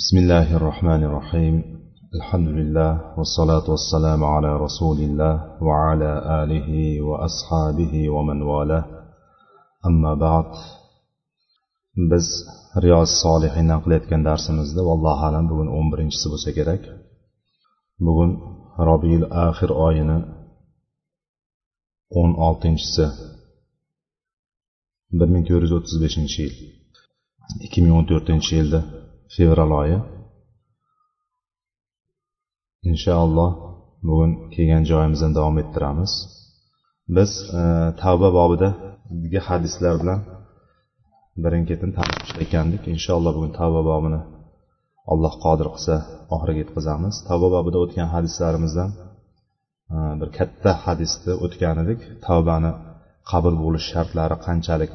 بسم الله الرحمن الرحيم الحمد لله والصلاة والسلام على رسول الله وعلى آله وأصحابه ومن والاه أما بعد biz riyoz solihindan qilayotgan darsimizda vallohu alam bugun o'n birinchisi bo'lsa kerak bugun robiyil axir oyini o'n oltinchisi bir ming to'rt yuz o'ttiz beshinchi yil ikki ming o'n to'rtinchi yilda fevral oyi inshaalloh bugun kelgan joyimizdan davom ettiramiz. Biz e, tavba bobidagi hadislar bilan birin ketin tanishib ekandik inshaalloh bugun tavba bobini alloh qodir qilsa oxiriga yetkazamiz. Tavba bobida o'tgan hadislarimizdan e, bir katta hadisni o'tgan edik. Tavbani qabul bo'lish shartlari qanchalik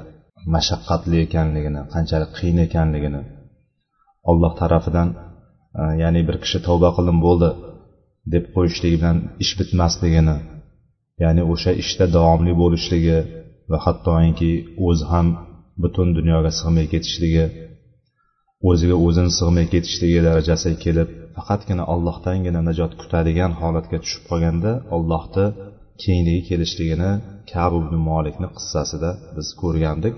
mashaqqatli ekanligini qanchalik qiyin ekanligini olloh tarafidan e, ya'ni bir kishi tavba qildim bo'ldi deb qo'yishligi bilan ish bitmasligini ya'ni o'sha ishda davomli bo'lishligi va hattoki o'zi ham butun dunyoga sig'may ketishligi o'ziga o'zini sig'may ketishligi darajasiga kelib faqatgina ollohdangina najot kutadigan holatga tushib qolganda ollohni kengligi kelishligini kabu ibn molikni qissasida biz ko'rgandik.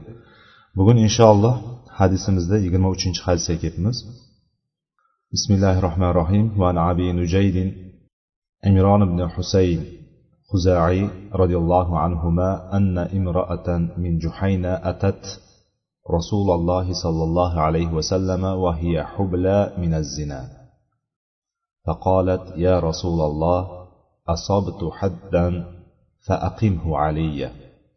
Bugun inshaalloh hadisimizda yigirma uchinchi hadisga ketamiz bismillahi rohmanir rohim van abi nujaydin imron ibn husayn خزاعي رضي الله عنهما أن امرأة من جحينة أتت رسول الله صلى الله عليه وسلم وهي حبلى من الزنا فقالت يا رسول الله أصبت حدا فأقمه علي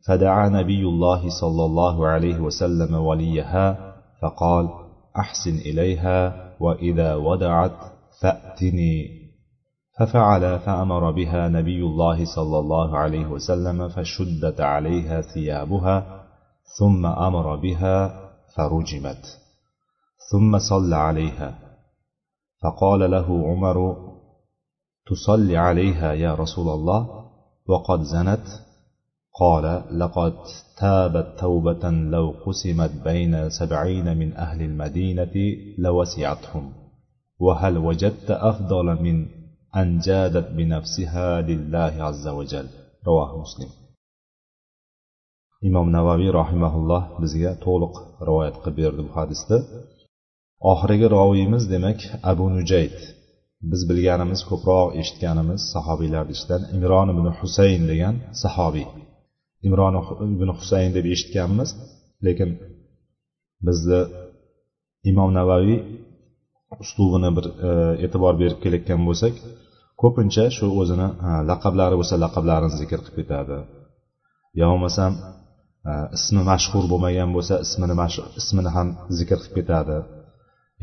فدعا نبي الله صلى الله عليه وسلم وليها فقال أحسن إليها وإذا ودعت فأتني. ففعل فأمر بها نبي الله صلى الله عليه وسلم فشدت عليها ثيابها ثم أمر بها فرجمت. ثم صلى عليها. فقال له عمر تصلي عليها يا رسول الله وقد زنت؟ قال لقد تابت توبة لو قسمت بين سبعين من أهل المدينة لوسعتهم وهل وجدت أفضل من أن جادت بنفسها لله عز وجل. رواه مسلم. إمام نووي رحمه الله بزيا طولق رواية قبير المحادثة oxirgi roviyimiz demak abu nujayd biz bilganimiz ko'proq eshitganimiz sahobiylar ichidan imron بن حسين degan صحابي imron ibn husayn deb eshitganmiz. Lekin bizni imom navaviy uslubini bir e, e'tibor berib kelayotgan bo'lsak ko'pincha shu o'zini laqablari bo'lsa laqablarini zikr qilib ketadi. Yo bo'lmasam e, ismi mashhur bo'lmagan bo'lsa ismini ismini ham zikr qilib ketadi.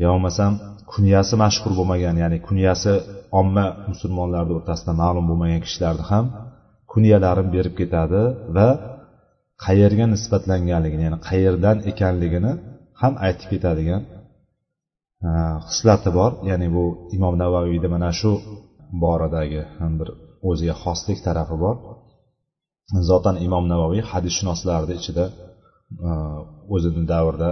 Yo bo'lmasam kunyasi mashhur bo'lmagan ya'ni kunyasi omma musulmonlarni o'rtasida ma'lum bo'lmagan kishilarni ham kunyalarini berib ketadi va qayerga nisbatlanganligini ya'ni qayerdan ekanligini ham aytib ketadigan xislati bor. Ya'ni bu imom navaviyni mana shu boradagi ham bir o'ziga xoslik tarafi bor. Zotan imom navoiy hadisshunoslarni ichida o'zini davrida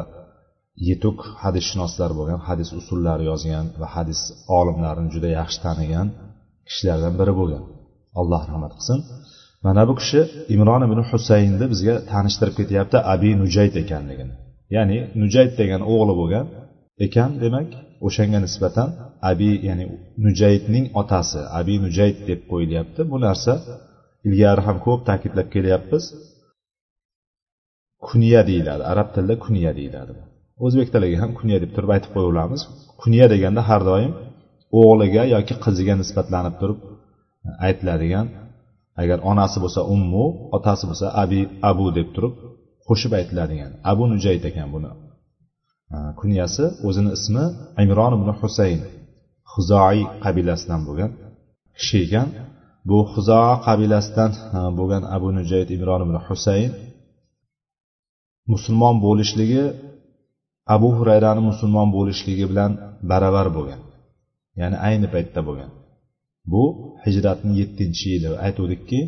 yetuk hadisshunoslar bo'lgan hadis usullari yozgan va hadis olimlarini juda yaxshi tanigan kishilardan biri bo'lgan. Alloh rahmat qilsin. Mana bu kishi imron ibn husaynni bizga tanishtirib ketyapti abi nujayd ekanligini. Ya'ni nujayd degan o'g'li bo'lgan ekan demak o'shanga nisbatan abi ya'ni nujaydning otasi abi nujayd deb qo'yilyapti. Bu narsa ilgari ham ko'p ta'kidlab kelyapmiz. Kunya deyiladi arab tilida kunya deyiladi. O'zbek tiliga ham kunya deb turib aytib qo'yaveramiz kunya deganda har doim o'g'liga yoki qiziga nisbatlanib turib e, aytiladigan agar onasi bo'lsa ummu otasi bo'lsa abi abu deb turib qo'shib aytiladigan. Abu nujayd ekan buni. Kunyasi o'zini ismi imron ibn husayn huzoiy qabilasidan bo'lgan kishi ekan. Bu huzo qabilasidan bo'lgan abu nujayd imron ibn husayn musulmon bo'lishligi abu hurayrani musulmon bo'lishligi bilan baravar bo'lgan. Ya'ni ayni paytda bo'lgan. Bu hijratni yettinchi yili. Aytuvdikki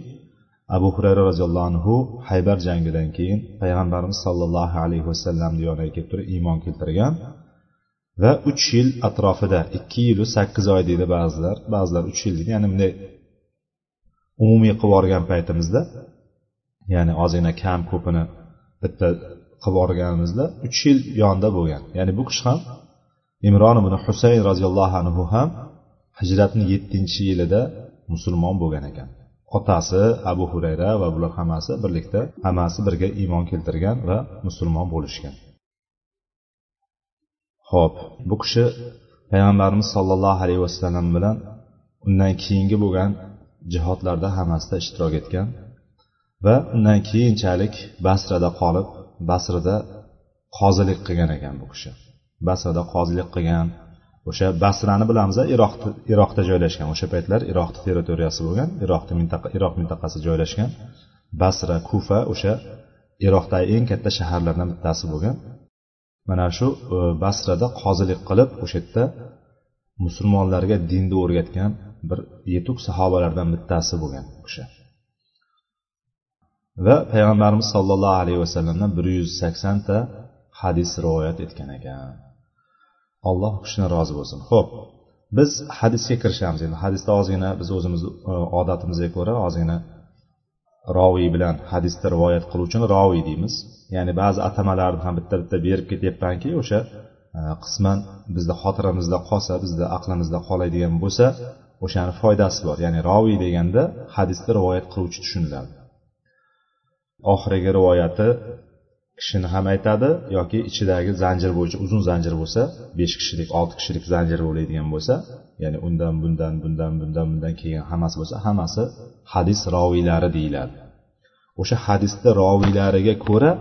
abu xurayra roziyallohu anhu haybar jangidan keyin payg'ambarimiz sollallohu alayhi vasallamni yoniga kelib turib iymon keltirgan va uch yil atrofida ikki yilu sakkiz oy deydi ba'zilar ba'zilar uch yil deydi. Ya'ni bunday umumiy qilib yuborgan paytimizda ya'ni ozgina kam ko'pini bitta qilib yuborganimizda uch yil yonida bo'lgan. Ya'ni bu kishi ham imron ibn husayn roziyallohu anhu ham hijratni yettinchi yilida musulmon bo'lgan ekan. Otasi abu hurayra va bular hammasi birlikda hammasi birga iymon keltirgan va musulmon bo'lishgan. Ho'p bu kishi payg'ambarimiz sollallohu alayhi vasallam bilan undan keyingi bo'lgan jihodlarda hammasida ishtirok etgan va undan keyinchalik basrada qolib basrada qozilik qilgan ekan bu kishi. Basrada qozilik qilgan o'sha basrani bilamiz iroq iroqda joylashgan. O'sha paytlar iroqni territoriyasi bo'lgan iroqni mintaqa iroq mintaqasi joylashgan. Basra kufa o'sha iroqdagi eng katta shaharlardan bittasi bo'lgan. Mana shu e, basrada qozilik qilib o'sha yerda musulmonlarga dinni o'rgatgan bir yetuk sahobalardan bittasi bo'lgan o'sha. Va payg'ambarimiz sollallohu alayhi vasallamdan bir yuz saksonta hadis rivoyat etgan ekan. Alloh u rozi bo'lsin. Ho'p biz hadisga kirishamiz. Endi hadisda ozgina biz o'zimiz e, odatimizga ko'ra ozgina roviy bilan hadisda rivoyat qiluvchini roviy deymiz. Ya'ni ba'zi atamalarni ham bitta bitta berib ketyapmanki o'sha e, qisman bizni xotiramizda qolsa bizni aqlimizda qoladigan bo'lsa o'shani foydasi bor. Ya'ni roviy deganda hadisda rivoyat qiluvchi tushuniladi. Oxirgi rivoyati kishini ham aytadi yoki ichidagi zanjir bo'yicha uzun zanjir bo'lsa besh kishilik olti kishilik zanjir bo'ladigan bo'lsa ya'ni undan bundan bundan bundan bundan kelgan hammasi bo'lsa hammasi hadis roviylari deyiladi. O'sha hadisni roviylariga ko'ra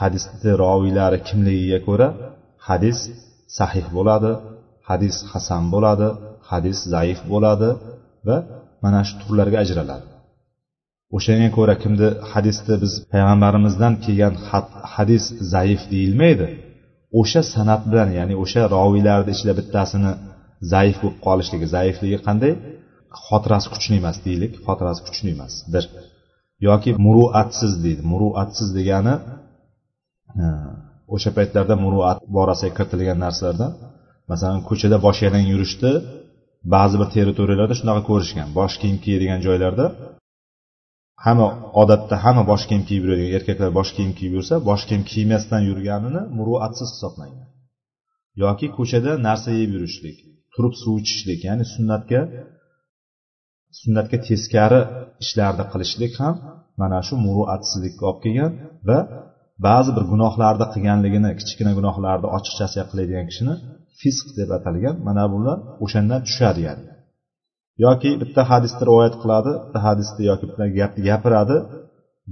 hadisni roviylari kimligiga ko'ra hadis sahih bo'ladi hadis hasan bo'ladi hadis zaif bo'ladi va mana shu turlarga ajraladi. O'shanga ko'ra kimni hadisda biz payg'ambarimizdan kelgan hadis zaif deyilmaydi. O'sha san'at bilan ya'ni o'sha roviylarni ichida bittasini zaif bo'lib qolishligi zaifligi qanday? Xotirasi kuchli emas deylik xotirasi kuchli emas bir yoki muruatsiz deydi muruatsiz degani e, o'sha paytlarda muruat borasiga kiritilgan narsalardan masalan ko'chada bosh yalang yurishni ba'zi bir territoriyalarda shunaqa ko'rishgan bosh kiyim kiyadigan joylarda hamma odatda hamma bosh kiyim kiyib yuradigan erkaklar bosh kiyim kiyib yursa bosh kiyim kiymasdan yurganini muruatsiz hisoblangan yoki ko'chada narsa yeb yurishlik turib suv ichishlik ya'ni sunnatga sunnatga teskari ishlarni qilishlik ham mana shu muruatsizlikka olib kelgan va ba'zi bir gunohlarni qilganligini kichkina gunohlarni ochiqchasiga qiladigan kishini fisq deb atalgan. Mana bular o'shandan tushadi ya'ni. Yoki bitta hadisni rivoyat qiladi bitta hadisni yoki bitta gapni gapiradi.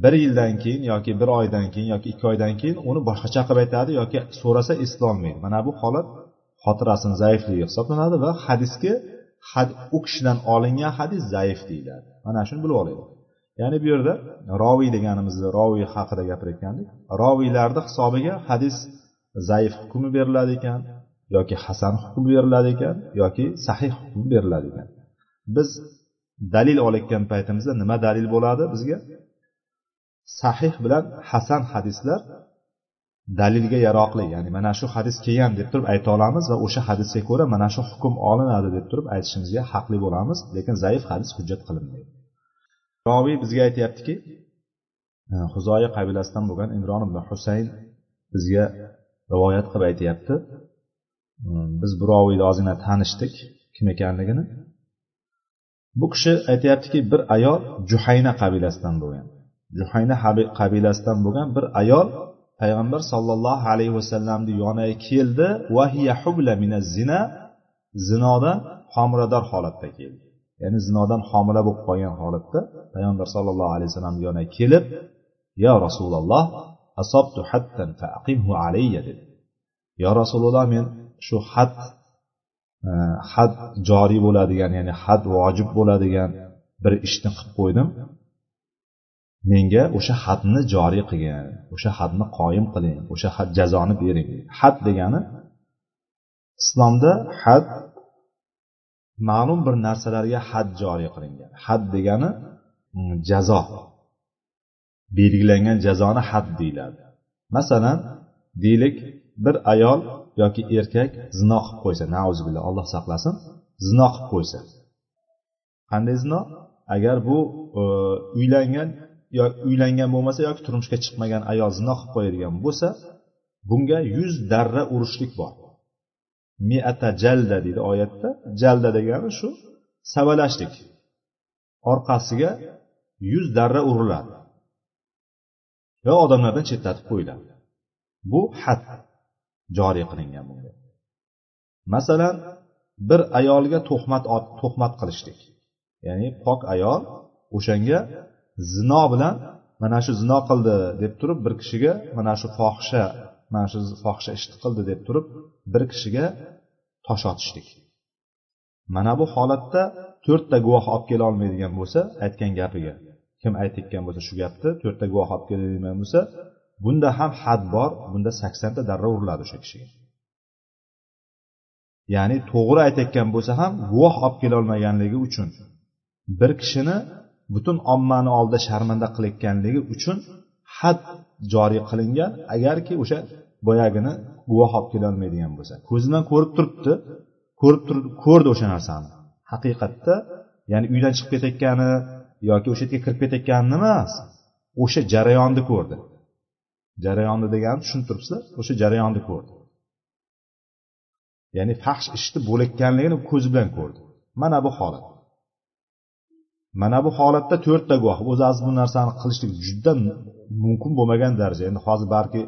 Bir yildan keyin yoki bir oydan keyin yoki ikki oydan keyin uni boshqacha qilib aytadi yoki so'rasa eslolmaydi. Mana bu holat xotirasini zaifligi hisoblanadi va hadisga had u kishidan olingan hadis zaif deyiladi. Mana shuni bilib olaylik. Ya'ni bu yerda roviy deganimizni roviy haqida gapirayotgandik. Roviylarni hisobiga hadis zaif hukmi beriladi ekan yoki hasan hukmi beriladi ekan yoki sahih hukmi beriladi ekan. Biz dalil olayotgan paytimizda nima dalil bo'ladi bizga? Sahih bilan hasan hadislar dalilga yaroqli. Ya'ni mana shu hadis kelgan deb turib ayta olamiz va o'sha hadisga ko'ra mana shu hukm olinadi deb turib aytishimizga haqli bo'lamiz lekin zaif hadis hujjat qilinmaydi. Roviy bizga aytyaptiki e, huzoyi qabilasidan bo'lgan imron ibn husayn bizga rivoyat qilib aytyapti. E, biz bu roviyni ozgina tanishdik. Kim ekanligini? Bu kishi aytyaptiki bir ayol juhayna qabilasidan bo'lgan. Juhayna qabilasidan bo'lgan bir ayol payg'ambar sollallohu alayhi vasallamni yoniga keldi. Vahiya hubla zina. Zinodan homilador holatda keldi. Ya'ni zinodan homila bo'lib qolgan holatda payg'ambar sollallohu alayhi vasallamni yoniga kelib yo rasululloh asobtu hattan faqimhu alayya dedi. Yo rasululloh men shu xat Э, had joriy bo'ladigan ya'ni had vojib bo'ladigan bir ishni qilib qo'ydim. Menga o'sha hadni joriy qilgin o'sha hadni qoyim qiling o'sha had jazoni bering. Had degani islomda had ma'lum bir narsalarga had joriy qilingan. Had degani mm, jazo. Belgilangan jazoni had deyiladi. Masalan deylik bir ayol yoki erkak zino qilib qo'ysa nauzubillah alloh saqlasin zino qilib qo'ysa. Qanday zino? Agar bu e, uylangan yo uylangan bo'lmasa yoki turmushga chiqmagan ayol zino qilib qo'yadigan bo'lsa bunga yuz darra urishlik bor. Miata jalda deydi oyatda. Jalda degani shu savalashlik. Orqasiga yuz darra uriladi. Va odamlardan chetlatib qo'yiladi. Bu had joriy qilingan bunga. Masalan bir ayolga tuhmat tuhmat qilishlik. Ya'ni pok ayol o'shanga zino bilan mana shu zino qildi deb turib bir kishiga mana shu fohisha mana shu fohisha ishni qildi deb turib bir kishiga tosh otishlik. Mana bu holatda to'rtta guvoh olib kela olmaydigan bo'lsa aytgan gapiga. Kim aytayotgan bo'lsa shu gapni to'rtta guvoh olib keladigan bo'lsa bunda ham had bor bunda saksonta darra uriladi o'sha kishiga. Ya'ni to'g'ri aytayotgan bo'lsa ham guvoh olib kelolmaganligi uchun bir kishini butun ommani oldida sharmanda qilayotganligi uchun had joriy qilingan agarki o'sha boyagini guvoh olib kelolmaydigan bo'lsa. Ko'zi bilan ko'rib turibdi ko'rib turib ko'rdi o'sha narsani. Haqiqatda ya'ni uydan chiqib ketayotgani yoki o'sha yerga kirib ketayotganini emas o'sha jarayonni ko'rdi. Jarayonni degani tushuntiribsizlar o'sha jarayonni ko'rdi. Ya'ni fahsh ishni bo'layotganligini ko'zi bilan ko'rdi. Mana bu holat. Mana bu holatda to'rtta guvoh o'zi bu narsani qilishlik juda mumkin bo'lmagan daraja. Endi hozir balki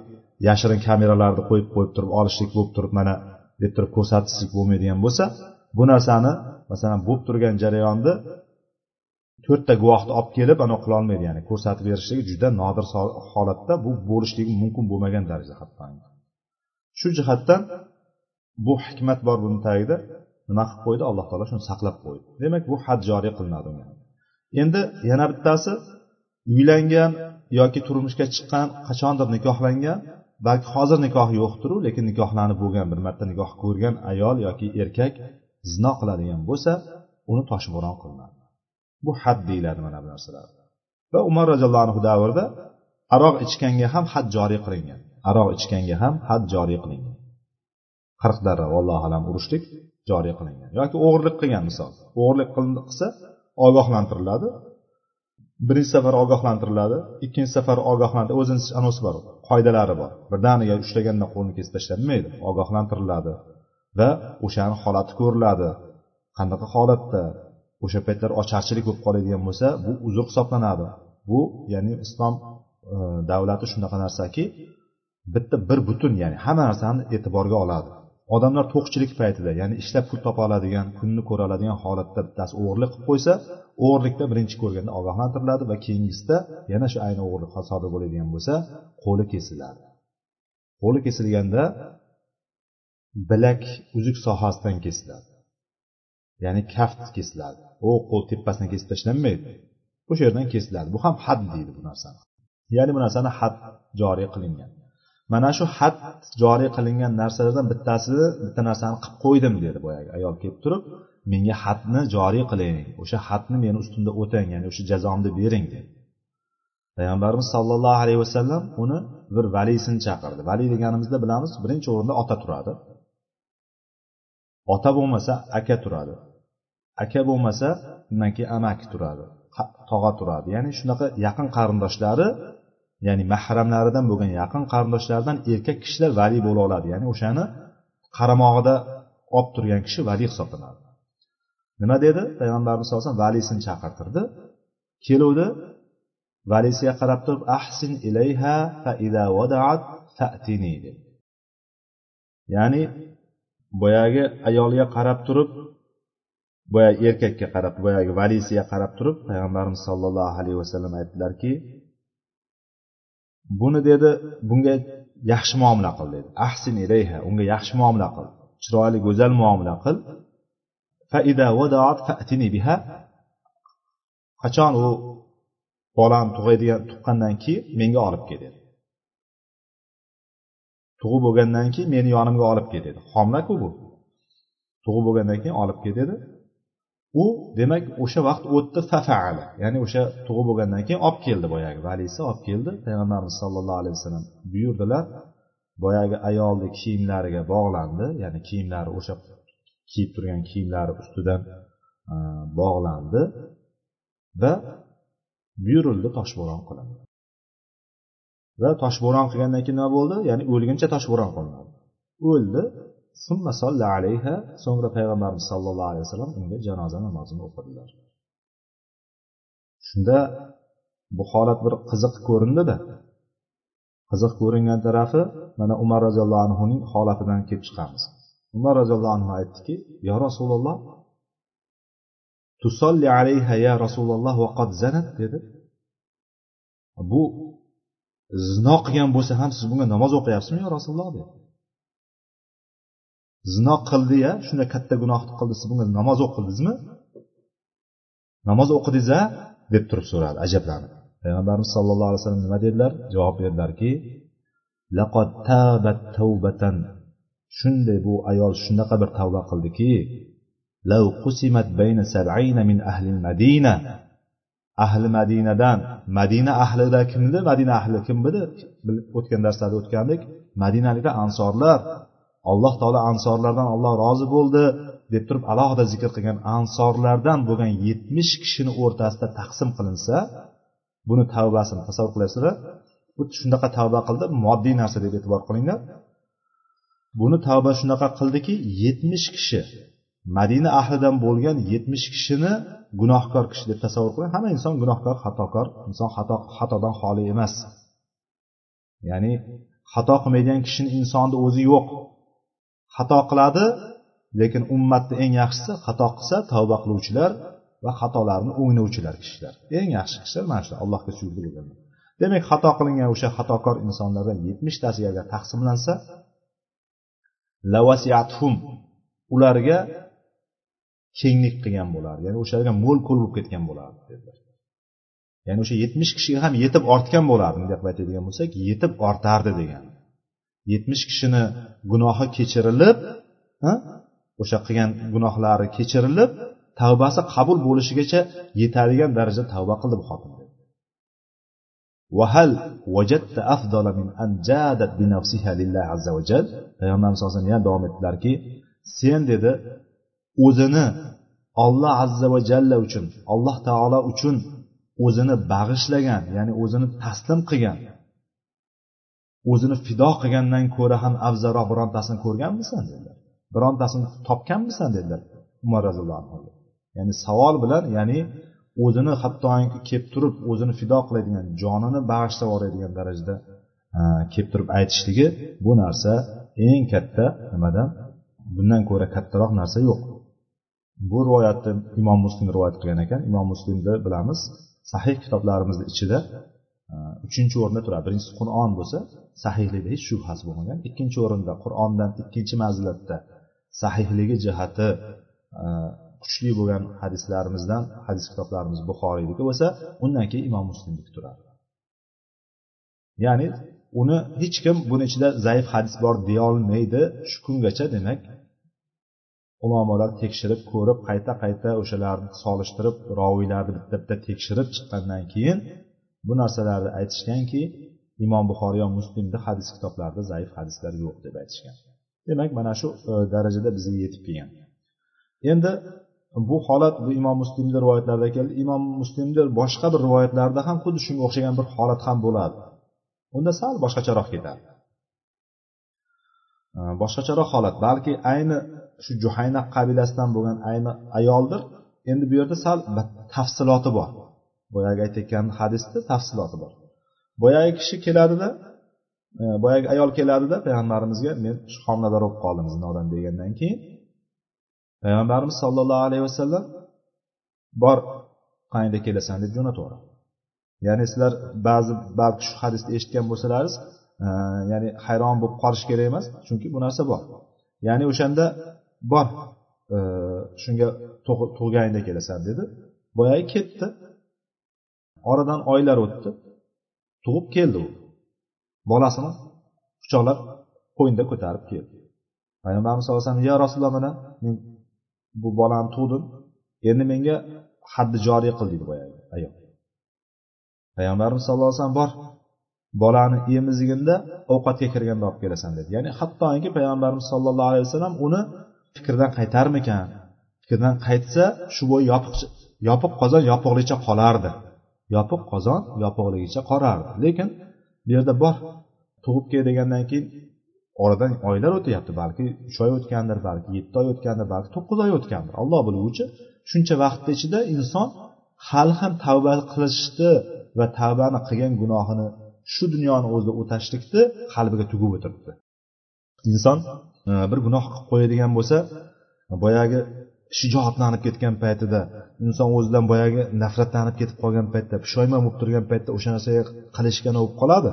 yashirin kameralarni qo'yib qo'yib turib olishlik bo'lib turib mana deb turib ko'rsatishlik bo'lmaydigan bo'lsa bu narsani masalan bo'lib turgan jarayonni to'rtta guvohni olib kelib anavi qilolmaydi ya'ni ko'rsatib berishligi juda nodir holatda bu bo'lishligi mumkin bo'lmagan darajada hatto shu jihatdan bu hikmat bor buni tagida nima qilib qo'ydi? Alloh taolo shuni saqlab qo'ydi. Demak bu had joriy qilinadi endi yana bittasi uylangan yoki turmushga chiqqan qachondir nikohlangan balki hozir nikohi yo'qdiru lekin nikohlanib bo'lgan bir marta nikoh ko'rgan ayol yoki erkak zino qiladigan bo'lsa uni toshbo'ron qilinadi. Bu had deyiladi mana bu narsalar. Va umar roziyallohu anhu davrida aroq ichganga ham had joriy qilingan. Aroq ichganga ham had joriy qilingan. Qirq darra vallohu alam urushlik joriy qilingan. Yoki o'g'irlik qilgan misol. O'g'irlik qilsa ogohlantiriladi. Birinchi safar ogohlantiriladi ikkinchi safar ogohlantir o'zini anosi bor qoidalari bor. Birdaniga ushlaganda qo'lni kesib tashlanmaydi ogohlantiriladi va o'shani holati ko'riladi. Qanaqa holatda? O'sha paytlar ocharchilik bo'lib qoladigan bo'lsa bu uzr hisoblanadi. Bu ya'ni islom e, davlati shunaqa narsaki bitta bir butun ya'ni hamma narsani e'tiborga oladi. Odamlar to'qchilik paytida ya'ni ishlab pul topa oladigan kunni ko'ra oladigan holatda bittasi o'g'irlik qilib qo'ysa o'g'irlikda birinchi ko'rganda ogohlantiriladi va keyingisida yana shu ayni o'g'irlik sodir bo'ladigan bo'lsa qo'li kesiladi. Qo'li kesilganda bilak uzuk sohasidan kesiladi. Ya'ni kaft kesiladi. U qo'l tepasidan kesib tashlanmaydi. O'sha yerdan kesiladi. Bu ham had deydi bu narsani. Ya'ni bu narsani had joriy qilingan. Mana shu had joriy qilingan narsalardan bittasi bitta narsani qilib qo'ydim dedi boyagi. Ayol kelib turib menga hadni joriy qiling. O'sha hadni meni ustimda o'tang ya'ni o'sha jazomni bering dedi. Payg'ambarimiz sollallohu alayhi vasallam uni bir valiysini chaqirdi. Vali deganimizda bilamiz birinchi o'rinda ota turadi. Ota bo'lmasa aka turadi. Aka bo'lmasa undan keyin amaki turadi tog'a turadi. Ya'ni shunaqa yaqin qarindoshlari ya'ni mahramlaridan bo'lgan yaqin qarindoshlaridan erkak kishilar vali bo'la oladi. Ya'ni o'shani qaramog'ida olib turgan kishi vali hisoblanadi. Nima dedi? Payg'ambarimiz sallallohu alayhi vasallam valisini chaqirtirdi. Keluvdi valisiga qarab turib ahsin ilayha fa ida vadaat fatini dedi. Ya'ni boyagi ayolga qarab turib boyagi erkakka qarab boyagi valisiga qarab turib payg'ambarimiz sollallohu alayhi vasallam aytdilarki buni dedi bunga yaxshi muomala qil dedi. Ahsin ilayha unga yaxshi muomala qil. Chiroyli go'zal muomala qil. Biha. Qachon u bolani tug'adigan tuqqandan keyin menga olib kel dedi. Tug'ib bo'lgandan keyin meni yonimga olib kel dedi. Homilaku bu. Tug'ib bo'lgandan keyin olib kel dedi. U demak o'sha vaqt o'tdi fafaala. Ya'ni o'sha tug'ib bo'lgandan keyin olib keldi boyagi. Valisi olib keldi. Payg'ambarimiz sollallohu alayhi vasallam buyurdilar boyagi ayolni kiyimlariga bog'landi. Ya'ni kiyimlari o'sha kiyib turgan kiyimlari ustidan bog'landi va buyurildi toshbo'ron qilindi. Va toshbo'ron qilgandan keyin nima bo'ldi? Ya'ni o'lguncha toshbo'ron qilinadi. O'ldi. Summa solla alayha so'ngra payg'ambarimiz sollallohu alayhi vasallam unga janoza namozini o'qidilar shunda bu holat bir qiziq ko'rindida. Qiziq ko'ringan tarafi mana umar roziyallohu anhuning holatidan kelib chiqamiz. Umar roziyallohu anhu aytdiki yo rasululloh tusolli alayha ya rasululloh vaqad zanat dedi. Bu zino qilgan bo'lsa ham siz bunga namoz o'qiyapsizmi yo rasululloh? dedi. Zino qildi ya shunday katta gunohni qildi siz bunga namoz o'qidingizmi namoz o'qidingiz a deb turib so'radi ajablanib. Payg'ambarimiz sallallohu alayhi vasallam nima dedilar? Javob berdilarki laqad tabat tavbatan shunday bu ayol shunaqa bir tavba qildiki law qusimat bayna sab'ina min ahli madina. Ahli madinadan madina ahlida kimdi? Madina ahli kim edi o'tgan darslarda o'tgandik. Madinaliklar ansorlar alloh taolo ansorlardan olloh rozi bo'ldi deb turib alohida zikr qilgan ansorlardan bo'lgan yetmish kishini o'rtasida taqsim qilinsa buni tavbasini tasavvur qilasizlar bu shunaqa tavba qildi moddiy narsa deb e'tibor qilinglar. Buni tavba shunaqa qildiki yetmish kishi madina ahlidan bo'lgan yetmish kishini gunohkor kishi deb tasavvur qiling. Hamma inson gunohkor xatokor inson xato xatodan xoli emas. Ya'ni xato qilmaydigan kishini insonni o'zi yo'q. Xato qiladi lekin ummatni eng yaxshisi xato qilsa tavba qiluvchilar va xatolarni o'nglovchilar kishilar. Eng yaxshi kishilar mana shular allohga suyukli bo'lganlar demak xato qilingan o'sha xatokor insonlardan yetmishtasiga agar taqsimlansa lavasiyathum ularga kenglik qilgan bo'lardi ya'ni o'shalarga mo'l ko'l bo'lib ketgan bo'lardi dedilar. Ya'ni o'sha yetmish kishiga ham yetib ortgan bo'lardi. Bunday qilib aytadigan bo'lsak yetib ortardi degan. Yetmish kishini gunohi kechirilib o'sha qilgan gunohlari kechirilib tavbasi qabul bo'lishigacha yetadigan darajada tavba qildi bu xotin وهل وجدت أفضل من أن جادت بنفسها لله عز وجل payg'ambarimiz sallallohu alayhi vasallam davom etdilarki sen dedi o'zini olloh azza va jalla uchun alloh taolo uchun o'zini bag'ishlagan ya'ni o'zini taslim qilgan o'zini fido qilgandan ko'ra ham afzalroq birontasini ko'rganmisan dedilar. Birontasini topganmisan dedilar umar roziyallohu anhu. Ya'ni savol bilan ya'ni o'zini hattoki kelib turib o'zini fido qiladigan jonini bag'ishlab yuboradigan darajada e, kelib turib aytishligi bu narsa eng katta nimadan? Bundan ko'ra kattaroq narsa yo'q. Bu rivoyatni imom muslim rivoyat qilgan ekan. Imom muslimni bilamiz sahih kitoblarimizni ichida Э, uchinchi o'rinda turadi. Birinchisi qur'on bo'lsa sahihligida hech shubhasi bo'lmagan. Ikkinchi o'rinda qur'ondan ikkinchi manzilatda sahihligi jihati e, kuchli bo'lgan hadislarimizdan hadis kitoblarimiz buxoriyniki bo'lsa undan keyin imom muslimniki turadi. Ya'ni uni hech kim buni ichida zaif hadis bor deyolmaydi shu kungacha demak ulamolar tekshirib ko'rib qayta qayta o'shalarni solishtirib roviylarni bitta bitta tekshirib chiqqandan keyin bu narsalarni aytishganki imom buxoriy va muslimni hadis kitoblarida zaif hadislar yo'q deb aytishgan. Demak mana shu e, darajada bizga yetib kelgan. Endi bu holat bu imom muslimni rivoyatlarida keldi. Imom muslimni boshqa bir rivoyatlarida ham xuddi shunga o'xshagan bir holat ham bo'ladi. Unda sal boshqacharoq ketadi e, boshqacharoq holat balki ayni shu juhayna qabilasidan bo'lgan ayni ayoldir. Endi bu yerda sal tafsiloti bor. Boyagi aytayotgan hadisda tafsiloti bor. Boyagi kishi keladida e, boyagi ayol keladida payg'ambarimizga men shu homilador bo'lib qoldim zinodan degandan keyin payg'ambarimiz sollallohu alayhi vasallam bor qayerda kelasan? deb jo'nataveradi. Ya'ni sizlar ba'zi balki shu hadisni eshitgan bo'lsalaringiz e, ya'ni hayron bo'lib qolish kerak emas chunki bu narsa bor. Ya'ni o'shanda bor e, shunga tug'ganingda kelasan dedi. Boyagi ketdi. Oradan oylar o'tdi. Tug'ib keldi u. Bolasini quchoqlab qo'ynida ko'tarib keldi. Payg'ambarimiz sallallohu alayhi vasallam yo rasululloh mana men bu bolani tug'dim. Endi menga haddi joriy qil deydi boyagi ayol payg'ambarimiz sallallohu alayhi vasallam bor bolani emizginda ovqatga kirganda olib kelasan dedi. Ya'ni hattoki payg'ambarimiz sollallohu alayhi vasallam uni fikrdan qaytarmikan? Fikrdan qaytsa shu bo'yi yopiq yopiq qozon yopiqligicha qolardi. Yopiq qozon yopiqligicha qorardi. Lekin bu yerda bor tug'ib kel degandan keyin oradan oylar o'tyapti balki uch oy o'tgandir balki yetti oy o'tgandir balki to'qqiz oy o'tgandir. Alloh biluvchi shuncha vaqtni ichida inson hali ham tavba qilishni va tavbani qilgan gunohini shu dunyoni o'zida o'tashlikni qalbiga tugib o'tiribdi. Inson e, bir gunoh qilib qo'yadigan bo'lsa boyagi shijoatlanib ketgan paytida inson o'zidan boyagi nafratlanib ketib qolgan paytda pushaymon bo'lib turgan paytda o'sha narsaga qilishgani bo'lib qoladi.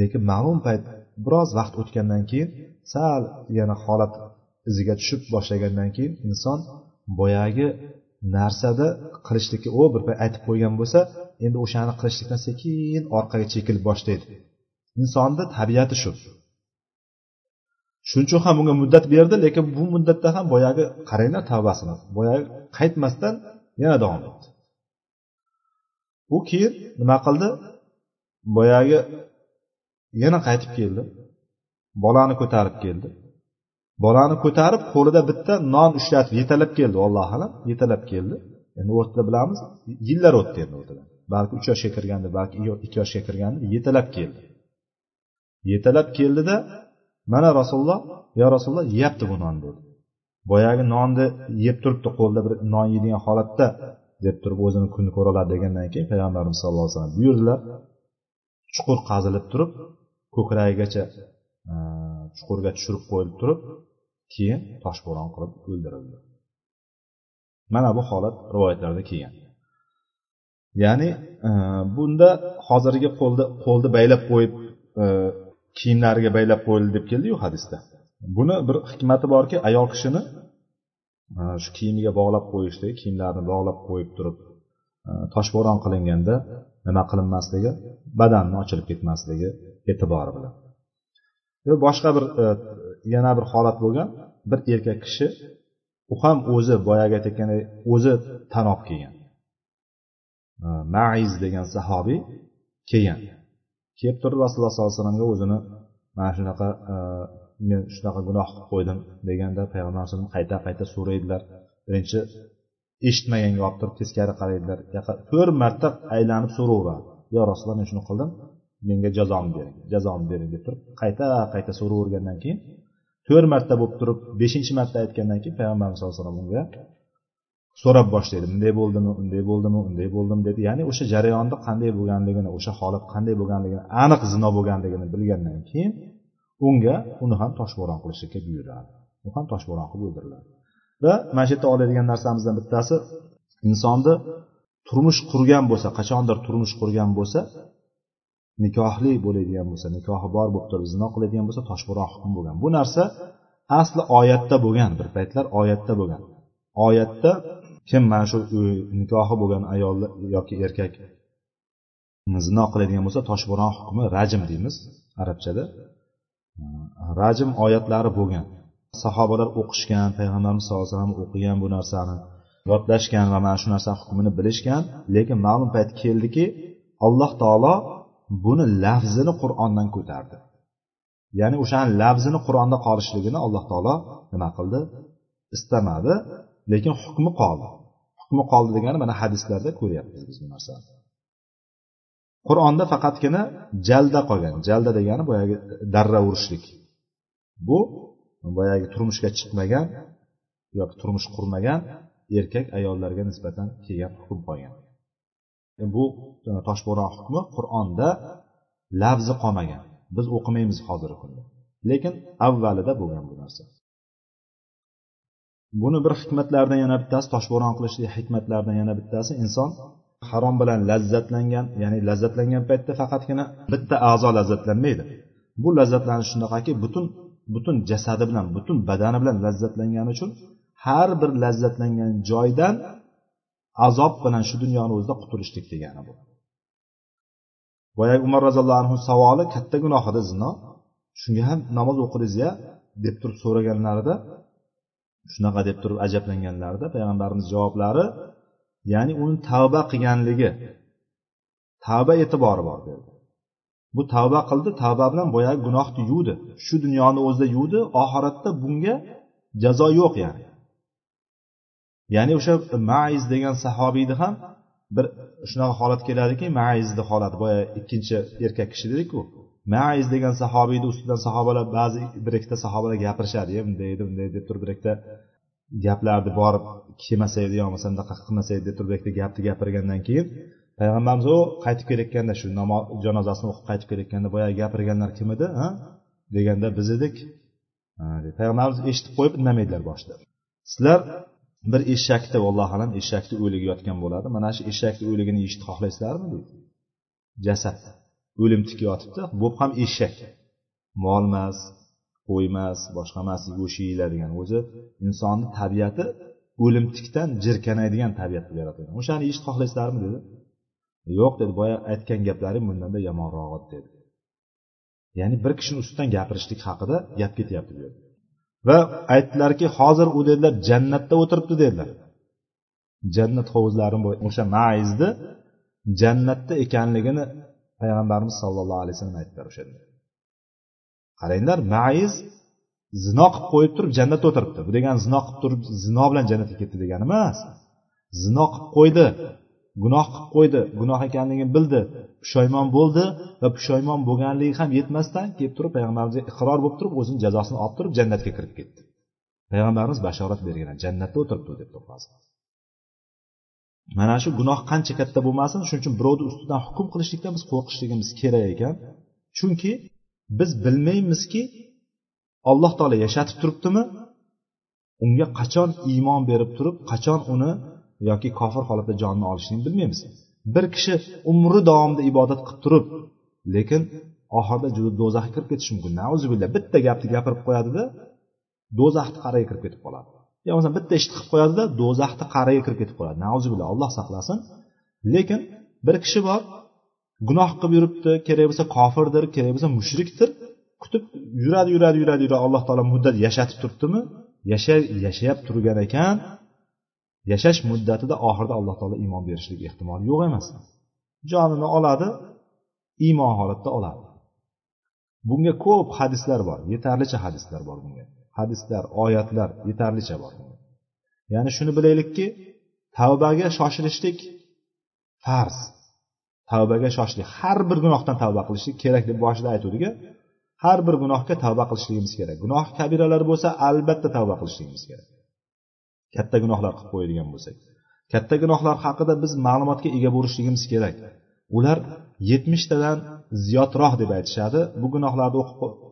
Lekin ma'lum payt biroz vaqt o'tgandan keyin sal yana holat iziga tushib boshlagandan keyin inson boyagi narsada qilishlikka u bir payt aytib qo'ygan bo'lsa endi o'shani qilishlikdan sekin orqaga chekilib boshlaydi. Insonni tabiati shu. Shuning uchun ham bunga muddat berdi lekin bu muddatda ham boyagi qaranglar tavbasini boyagi qaytmasdan yana davom etdi. U keyin nima qildi? Boyagi yana qaytib keldi. Bolani ko'tarib keldi. Bolani ko'tarib qo'lida bitta non ushlatib yetalab keldi alloh alam yetalab keldi. Endi o'rtada bilamiz yillar o'tdi endi o'rtadan balki uch yoshga kirganda balki ikki yoshga kirganda yetalab keldi. Yetalab keldida mana rasululloh yo rasululloh yeyapti bu nonni dedi. Boyagi nonni yeb turibdi qo'lida bir non yeydigan holatda deb turib o'zini kun ko'ra oladi degandan keyin payg'ambarimiz sallallohu alayhi vasallam buyurdilar. Chuqur qazilib turib ko'kragigacha e, chuqurga tushirib qo'yilib turib keyin toshbo'ron qilib o'ldirildi. Mana bu holat rivoyatlarda kelgan. Ya'ni e, bunda hozirgi qo'lni qo'lni baylab qo'yib e, kiyimlariga baylab qo'yildi deb keldiyu hadisda. Buni bir hikmati borki ayol kishini e, shu kiyimiga bog'lab qo'yishlik kiyimlarini bog'lab qo'yib turib e, toshbo'ron qilinganda nima qilinmasligi badanni ochilib ketmasligi e'tibori bilan. E, boshqa bir yana bir holat bo'lgan bir erkak kishi u ham o'zi boyagi aytayotgandek o'zi tanob kelgan. Maiz degan sahobiy kelgan. Kelib turib rasululloh sollallohu alayhi vasallamga o'zini mana shunaqa e, men shunaqa gunoh qilib qo'ydim deganda payg'ambar alayhisalom qayta qayta so'raydilar. Birinchi eshitmaganga olib turib teskari qaraydilar to'rt marta aylanib so'raveradi. Yo rasululloh men shuni qildim menga jazomni bering jazomni bering deb turib qayta qayta so'ravergandan keyin to'rt marta bo'lib turib beshinchi marta aytgandan keyin payg'ambarimiz sallallohu alayhi vasallam unga so'rab boshlaydi. Bunday bo'ldimi unday bo'ldimi unday bo'ldimi deb ya'ni o'sha jarayonni qanday bo'lganligini o'sha holat qanday bo'lganligini aniq zino bo'lganligini bilgandan keyin unga uni ham toshbo'ron qilishlikka buyuradi. U ham toshbo'ron qilib o'ldiriladi. Va mana shu yerda oladigan narsamizdan bittasi insonni turmush qurgan bo'lsa qachondir turmush qurgan bo'lsa nikohli bo'ladigan bo'lsa nikohi bor bo'lib turib zino qiladigan bo'lsa toshbo'ron hukm bo'lgan. Bu narsa asli oyatda bo'lgan bir paytlar oyatda bo'lgan. Oyatda kim mana shu nikohi bo'lgan ayol yoki erkak zino qiladigan bo'lsa toshbo'ron hukmi rajm deymiz arabchada. Rajm oyatlari bo'lgan. Sahobalar o'qishgan payg'ambarimiz sallallohu alayhi vasallam o'qigan bu narsani yodlashgan va mana shu narsa hukmini bilishgan lekin ma'lum payt keldiki alloh taolo buni lafzini qur'ondan ko'tardi. Ya'ni o'shani lafzini qur'onda qolishligini alloh taolo nima qildi? Istamadi. Lekin hukmi qoldi. Hukmi qoldi degani mana hadislarda ko'ryapmiz biz bu narsani. Qur'onda faqatgina jalda qolgan. Jalda degani boyagi darra urishlik. Bu boyagi turmushga chiqmagan yoki turmush qurmagan erkak ayollarga nisbatan kelgan hukm qolgan. Bu toshbo'ron hukmi qur'onda lafzi qolmagan. Biz o'qimaymiz hozirgi kunda. Lekin avvalida bo'lgan bu narsa. Buni bir hikmatlaridan yana bittasi toshbo'ron qilishlik hikmatlaridan yana bittasi inson harom bilan lazzatlangan ya'ni lazzatlangan paytda faqatgina bitta a'zo lazzatlanmaydi. Bu lazzatlanish shunaqaki butun butun jasadi bilan butun badani bilan lazzatlangani uchun har bir lazzatlangan joydan azob bilan shu dunyoni o'zida qutulishlik degani bu. Boyagi umar roziyallohu anhu savoli katta gunoh edi zino shunga ham namoz o'qidingiz ya deb turib so'raganlarida shunaqa deb turib ajablanganlarida payg'ambarimiz javoblari ya'ni uni tavba qilganligi tavba e'tibori bor dedi bu tavba qildi tavba bilan boyagi gunohni yuvdi. Shu dunyoni o'zida yuvdi oxiratda bunga jazo yo'q ya'ni. Ya'ni o'sha maiz degan sahobiyni ham bir shunaqa holat keladiki maizni holati boya ikkinchi erkak kishi dedikku maiz degan sahobiyni ustidan sahobalar ba'zi bir ikkita sahobalar gapirishadi bunday edi bunday deb turib bir ikkita gaplarni borib kelmasa edi yo bo'lmasa bunaqa qilmasa edi deb turib bir ikkita gapni gapirgandan keyin payg'ambarimiz u qaytib kelayotganda shu namoz janozasini o'qib qaytib kelayotganda boyagi gapirganlar kim edi ha? deganda biz edik. Payg'ambarimiz eshitib qo'yib indamaydilar boshida. Sizlar bir eshakni vallohu alam eshakni o'ligi yotgan bo'ladi. Mana shu eshakni o'ligini yeyishni xohlaysizlarmi? deydi jasad. O'lim tik yotibdi bo'p ham eshak. Mol emas qo'y emas boshqa emas go'sht yeyiladigan o'zi insonni tabiati o'lim tikdan jirkanadigan tabiat qilib yaratilgan o'shani yeyishni xohlaysizlarmi dedi. Yo'q dedi boya aytgan gaplaring bundanda yomonroq dedi. Ya'ni bir kishini ustidan gapirishlik haqida gap ketyapti bu yerda va aytdilarki hozir u dedilar jannatda o'tiribdi dedilar. Jannat hovuzlarini o'sha maizni jannatda ekanligini payg'ambarimiz sollallohu alayhi vasallam aytdilar o'sha yerda. Qaranglar maiz zino qilib qo'yib turib jannatda o'tiribdi. Bu degani zino qilib turib zino bilan jannatga ketdi degani emas. Zino qilib qo'ydi gunoh qilib qo'ydi gunoh ekanligini bildi pushaymon bo'ldi va pushaymon bo'lganligi ham yetmasdan kelib turib payg'ambarimizga iqror bo'lib turib o'zini jazosini olib turib jannatga kirib ketdi. Payg'ambarimiz bashorat bergan jannatda o'tiribdi deb to'xtasi mana shu gunoh qancha katta bo'lmasin shuning uchun birovni ustidan hukm qilishlikdan biz qo'rqishligimiz kerak ekan. Chunki biz bilmaymizki alloh taolo yashatib turibdimi unga qachon iymon berib turib qachon uni yoki kofir holatda jonini olishligini bilmaymiz. Bir kishi umri davomida ibodat qilib turib lekin oxirida do'zaxga kirib ketishi mumkin. Nauzubillah bitta gapni gapirib qo'yadida do'zaxni qa'riga kirib ketib qoladi. Yo bo'lmasam bitta ishni qilib qo'yadida do'zaxni qa'riga kirib ketib qoladi. Nauzubillah alloh saqlasin. Lekin bir kishi bor gunoh qilib yuribdi kerak bo'lsa kofirdir kerak bo'lsa mushrikdir. Kutib yuradi yuradi yuradi yuradi. Alloh taolo muddat yashatib turibdimi? Yashayab turgan ekan. Yashash muddatida oxirida alloh taolo iymon berishlik ehtimoli yo'q emas. Jonini oladi iymon holatda oladi. Bunga ko'p hadislar bor yetarlicha hadislar bor bunga. Hadislar oyatlar yetarlicha bor. Ya'ni shuni bilaylikki tavbaga shoshilishlik farz. Tavbaga shoshishlik har bir gunohdan tavba qilishlik kerak deb boshida aytuvdik har bir gunohga tavba qilishligimiz kerak. Gunoh kabiralar bo'lsa albatta tavba qilishligimiz kerak. Katta gunohlar qilib qo'yadigan bo'lsak katta gunohlar haqida biz ma'lumotga ega bo'lishligimiz kerak. Ular yetmishtadan ziyodroq deb aytishadi. Bu gunohlarni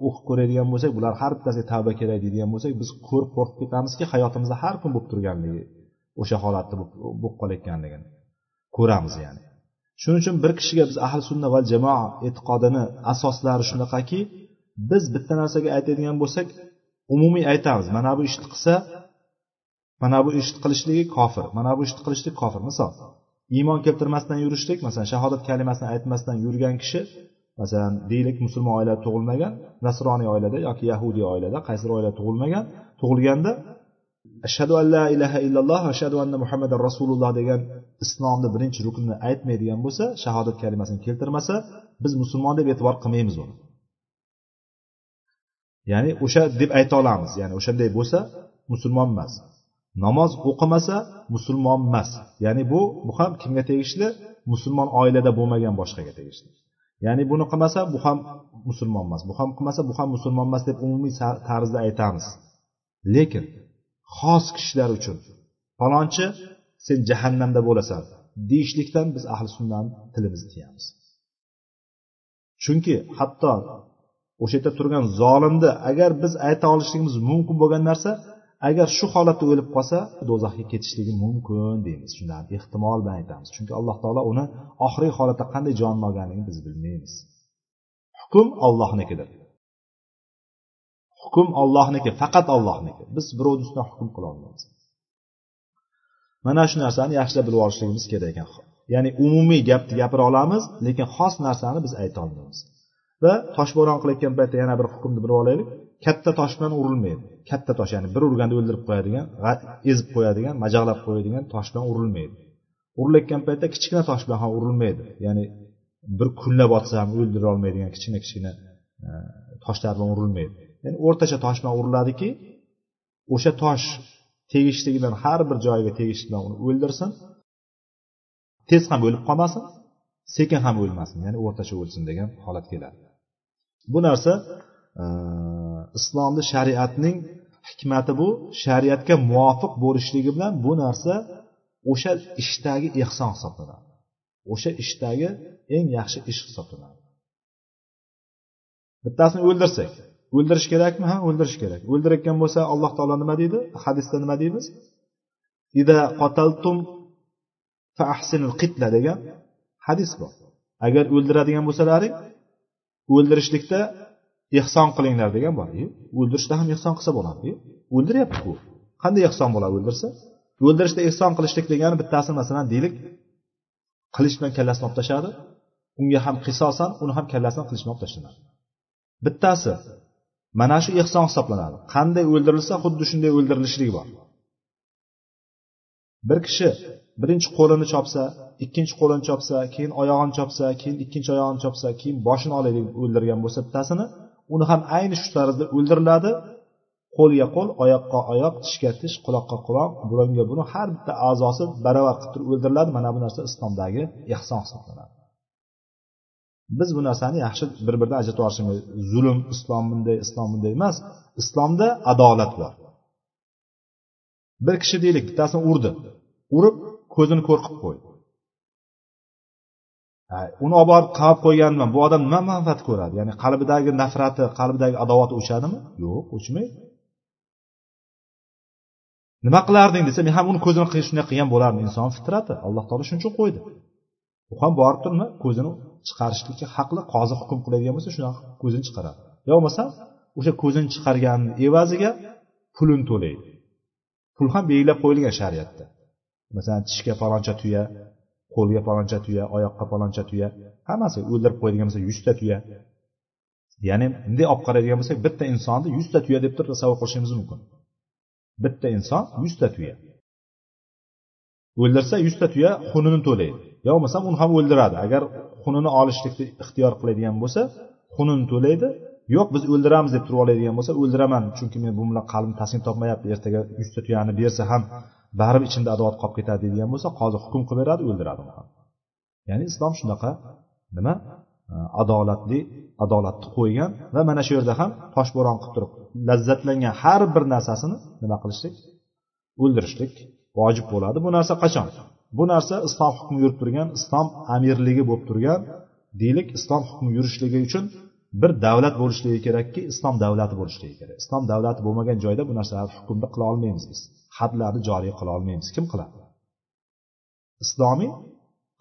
o'qib ko'radigan bo'lsak bular har bittasiga tavba kerak deydigan bo'lsak biz ko'rib qo'rqib ketamizki hayotimizda har kun bo'lib turganligi o'sha holatda bo'lib qolayotganligini ko'ramiz ya'ni. Shuning uchun bir kishiga biz ahli sunna va jamoa e'tiqodini asoslari shunaqaki biz bitta narsaga aytadigan bo'lsak umumiy aytamiz mana bu ishni qilsa mana bu ishni qilishligi kofir mana bu ishni qilishlik kofir. Misol iymon keltirmasdan yurishlik masalan shahodat kalimasini aytmasdan yurgan kishi masalan deylik musulmon oilada tug'ilmagan nasroniy oilada yoki yahudiy oilada qaysidir oilada tug'ilmagan tug'ilganda ashhadu an la ilaha illalloh ashhadu anna muhammadan rasululloh degan islomni birinchi ruknini aytmaydigan bo'lsa shahodat kalimasini keltirmasa biz musulmon deb e'tibor qilmaymiz uni. Ya'ni o'sha deb ayta olamiz. Ya'ni o'shanday bo'lsa musulmon emas namoz o'qimasa musulmon emas. Ya'ni bu bu ham kimga tegishli? Musulmon oilada bo'lmagan boshqaga tegishli. Ya'ni buni qilmasa bu ham musulmon emas. Bu ham qilmasa bu ham musulmon emas deb umumiy tarzda aytamiz. Lekin xos kishilar uchun falonchi sen jahannamda bo'lasan deyishlikdan biz ahli sunnani tilimizni tiyamiz. Chunki hatto o'sha yerda turgan zolimni agar biz ayta olishligimiz mumkin bo'lgan narsa agar shu holatda o'lib qolsa do'zaxga ketishligi mumkin deymiz. Shundan ehtimol bilan aytamiz. Chunki alloh taolo uni oxirgi holatda qanday jonini olganligini biz bilmaymiz. Hukm ollohnikidir hukm ollohniki faqat ollohniki biz birovni ustidan hukm qila olmaymiz. Mana shu narsani yaxshilab bilib olishligimiz kerak ekan. Ya'ni umumiy gapni gapira olamiz lekin xos narsani biz ayta olmaymiz. Va toshbo'ron qilayotgan paytda yana bir hukmni bilib olaylik. Katta tosh bilan urilmaydi. Katta tosh ya'ni bir urganda o'ldirib qo'yadigan ezib qo'yadigan majag'lab qo'yadigan tosh bilan urilmaydi. Urilayotgan paytda kichkina tosh bilan ham urilmaydi. Ya'ni bir kunlab otsa ham o'ldira olmaydigan kichkina kichkina e, toshlar bilan urilmaydi. Ya'ni o'rtacha tosh bilan uriladiki o'sha tosh tegishligidan har bir joyiga tegishi bilan uni o'ldirsin tez ham o'lib qolmasin sekin ham o'lmasin ya'ni o'rtacha o'lsin degan holat keladi. Bu narsa e, islomni shariatning hikmati bu shariatga muvofiq bo'lishligi bilan bu narsa o'sha ishdagi ehson hisoblanadi. O'sha ishdagi eng yaxshi ish hisoblanadi. Bittasini o'ldirsak o'ldirish kerakmi? Ha o'ldirish kerak. O'ldirayotgan bo'lsa alloh taolo nima deydi? Hadisda nima deymiz? Ida qotaltum fa ahsinul qitla degan hadis bor. Agar o'ldiradigan bo'lsalaring o'ldirishlikda ehson qilinglar degan bor o'ldirishda ham ehson qilsa bo'ladi o'ldiryaptiku. Qanday ehson bo'ladi o'ldirsa? O'ldirishda ehson qilishlik degani bittasi masalan deylik qilich bilan kallasini olib tashladi unga ham qisosan uni ham kallasini qilich bilan olib tashlanadi bittasi mana shu ehson hisoblanadi. Qanday o'ldirilsa xuddi shunday o'ldirilishligi bor. Bir kishi birinchi qo'lini chopsa ikkinchi qo'lini chopsa keyin oyog'ini chopsa keyin ikkinchi oyog'ini chopsa keyin boshini olaylik o'ldirgan bo'lsa bittasini uni ham ayni shu tarzda o'ldiriladi. Qo'lga qo'l oyoqqa oyoq tishga tish quloqqa quloq. Burunga burun har bitta a'zosi baravar qilib turib o'ldiriladi. Mana bu narsa islomdagi ehson hisoblanadi. Biz bu narsani yaxshi bir biridan ajratib olishimiz zulm islom bunday islom bunday emas. Islomda adolat bor. Bir kishi deylik bittasini urdi. Urib ko'zini ko'r qilib qo'ydi. Uni olib borib qamab qo'ygan bu odam nima manfaat ko'radi? Ya'ni qalbidagi nafrati qalbidagi adovati o'chadimi? Yo'q o'chmaydi. Nima qilarding desa men ham uni ko'zini shunday qilgan bo'lardim. Inson fitrati alloh taolo shuning uchun qo'ydi. U ham borib turib nima ko'zini chiqarishlikka haqli qozi hukm qiladigan bo'lsa shunaqa ko'zini chiqaradi. Yo bo'lmasa o'sha ko'zini chiqargani evaziga pulini to'laydi. Pul ham belgilab qo'yilgan shariatda. Masalan tishga paloncha tuya qo'lga paloncha tuya oyoqqa paloncha tuya hammasi o'ldirib qo'yadigan bo'lsa yuzta tuya. Ya'ni bunday olib qaraydigan bo'lsak bitta insonni yuzta tuya deb turib tasavvur qilishimiz mumkin. Bitta inson yuzta tuya. O'ldirsa yuzta tuya xunini to'laydi. Yo bo'lmasam uni ham o'ldiradi. Agar xunini olishlikni ixtiyor qiladigan bo'lsa xunini to'laydi. Yo'q biz o'ldiramiz deb turib oladigan bo'lsa o'ldiraman. Chunki men bu bilan qalbim taskin topmayapti. Ertaga yuzta tuyani bersa ham baribir ichimda adovat qolib ketadi deydigan bo'lsa qozi hukm qilib beradi o'ldiradi uni ham. Ya'ni islom shunaqa nima? Adolatli adolatni qo'ygan va mana shu yerda ham toshbo'ron qilib turib lazzatlangan har bir narsasini nima qilishlik? O'ldirishlik vojib bo'ladi. Bu narsa qachon? Bu narsa islom hukmi yurib turgan islom amirligi bo'lib turgan deylik islom hukmi yurishligi uchun bir davlat bo'lishligi kerakki islom davlati bo'lishligi kerak. Islom davlati bo'lmagan joyda bu narsalarni hukmni qila olmaymiz biz. Hadlarni joriy qila olmaymiz. Kim qiladi? Islomiy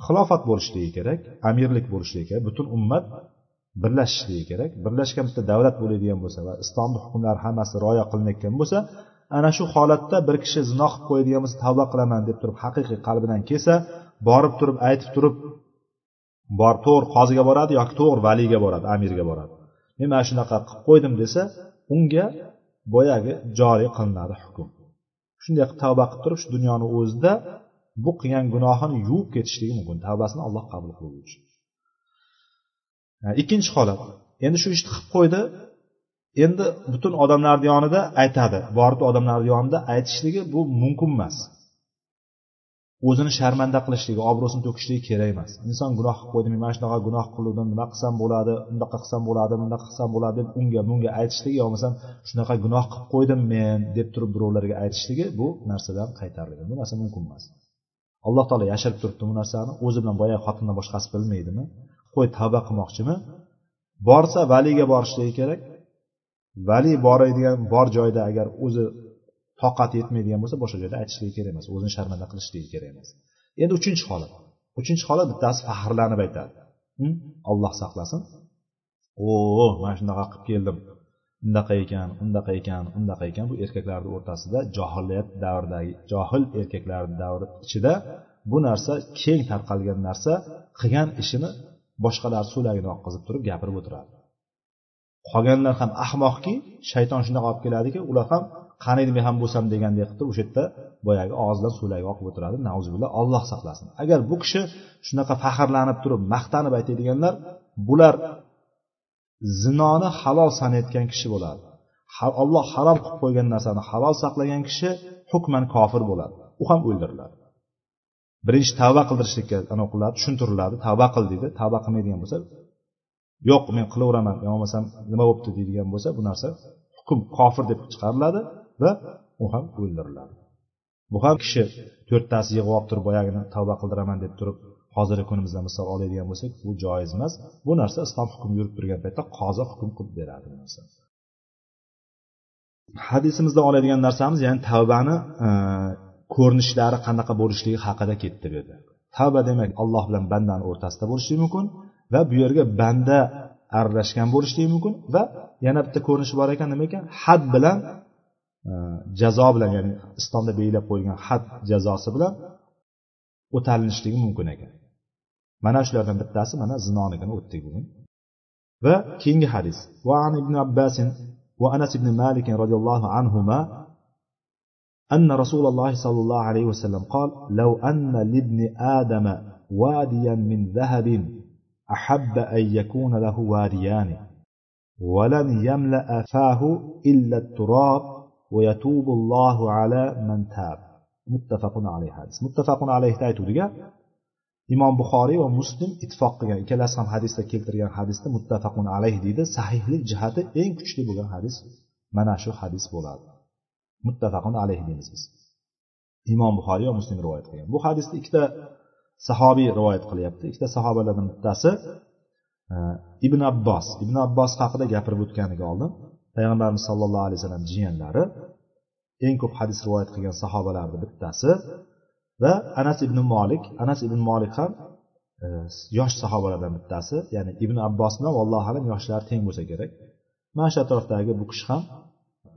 xilofat bo'lishligi kerak amirlik bo'lishligi kerak butun ummat birlashishligi kerak. Birlashgan bitta davlat bo'ladigan bo'lsa va islomni hukmlari hammasi rioya qilinayotgan bo'lsa ana shu holatda bir kishi zino qilib qo'yadigan bo'lsa tavba qilaman deb turib haqiqiy qalbidan kelsa borib turib aytib turib bor to'g'ri qoziga boradi yoki to'g'ri valiyga boradi amirga boradi. Men mana shunaqa qilib qo'ydim desa unga boyagi joriy qilinadi hukm. Shunday qilib tavba qilib turib shu dunyoni o'zida bu qilgan gunohini yuvib ketishligi mumkin. Tavbasini alloh qabul qiluvchi. E, ikkinchi holat. Endi shu ishni qilib qo'ydi. Endi butun odamlarni yonida aytadi. Borib odamlarni yonida aytishligi bu mumkin emas. O'zini sharmanda qilishligi obro'sini to'kishligi kerak emas. Inson gunoh qilib qo'ydim mana shunaqa gunoh qiluvdim nima qilsam bo'ladi undaqa qilsam bo'ladi bundaqa qilsam bo'ladi deb unga bunga aytishligi yo bo'lmasam shunaqa gunoh qilib qo'ydim men deb turib birovlarga aytishligi bu narsadan qaytarilgan. Bu narsa mumkin emas. Alloh taolo yashirib turibdi bu narsani o'zi bilan boyagi xotindan boshqasi bilmaydimi? Qo'y tavba qilmoqchimi? Borsa valiyga borishligi kerak. Vali boradigan bor joyda agar o'zi toqati yetmaydigan bo'lsa boshqa joyda aytishligi kerak emas o'zini sharmanda qilishligi kerak emas. Endi uchinchi holat. Uchinchi holat bittasi faxrlanib aytadi. Hm? Olloh saqlasin. O mana shunaqa qilib keldim. Undaqa ekan undaqa ekan undaqa ekan. Bu erkaklarni o'rtasida johiliyat davridagi johil erkaklar davri ichida bu narsa keng tarqalgan narsa qilgan ishini boshqalar so'lagini oqqizib turib gapirib o'tiradi. Qolganlar ham ahmoqki shayton shunaqa olib keladiki ular ham qaniydi men ham bo'lsam degandek qilib turib o'sha yerda boyagi og'zidan so'lagi oqib o'tiradi. Nauzubillah olloh saqlasin. Agar bu kishi shunaqa faxrlanib turib maqtanib aytadiganlar bular zinoni halol sanayotgan kishi bo'ladi. Alloh harom qilib qo'ygan narsani halol saqlagan kishi hukman kofir bo'ladi. U ham o'ldiriladi. Birinchi tavba qildirishlikka anavi qiladi tushuntiriladi. Tavba qil deydi. Tavba qilmaydigan bo'lsa yo'q men qilaveraman yo bo'lmasam nima bo'libdi deydigan bo'lsa bu narsa hukm kofir deb chiqariladi. Va u ham o'ldiriladi. Bu ham kishi to'rttasi yig'ib olib turib boyagini tavba qildiraman deb turib hozirgi kunimizda misol oladigan bo'lsak bu joiz emas. Bu narsa islom hukmi yurib turgan paytda qozi hukm qilib beradi bu narsa. Hadisimizdan oladigan narsamiz ya'ni tavbani e, ko'rinishlari qanaqa bo'lishligi haqida ketdi bu yerda tavba demak alloh bilan bandani o'rtasida bo'lishi mumkin va bu yerga banda aralashgan bo'lishligi mumkin va yana bitta ko'rinishi bor ekan nima ekan? Had bilan jazo bilan ya'ni islomda belgilab qo'yilgan had jazosi bilan o'talinishligi mumkin ekan mana shulardan bittasi mana zinonikini o'tdik bugun va keyingi hadis وعن ابن عباس وأنس بن مالك رضي الله عنهما أن رسول الله صلى الله عليه وسلم قال لو أن لابن آدم واديا من ذهب أحب أن يكون له واديان ولن يملأ فاه إلا التراب ويتوب الله على من تاب متفق عليه حديث متفق عليه aytuvdiga imom buxoriy va muslim ittifoq qilgan ikkalasi ham hadisda keltirgan hadisda muttafaqun alayh deydi sahihlik jihati eng kuchli bo'lgan hadis mana shu hadis bo'ladi muttafaqun alayh deymiz biz imom buxoriy va muslim rivoyat qilgan bu hadisni ikkita sahobiy rivoyat qilyapti ikkita sahobalardan bittasi e, ibn abbos ibn abbos haqida gapirib o'tganiga oldin payg'ambarimiz sollallohu alayhi vasallam jiyanlari eng ko'p hadis rivoyat qilgan sahobalarni bittasi va anas ibn molik anas ibn molik ham e, yosh sahobalardan bittasi ya'ni ibn abbos bilan allohu alam yoshlari teng bo'lsa kerak. Mana shu atrofdagi bu kishi ham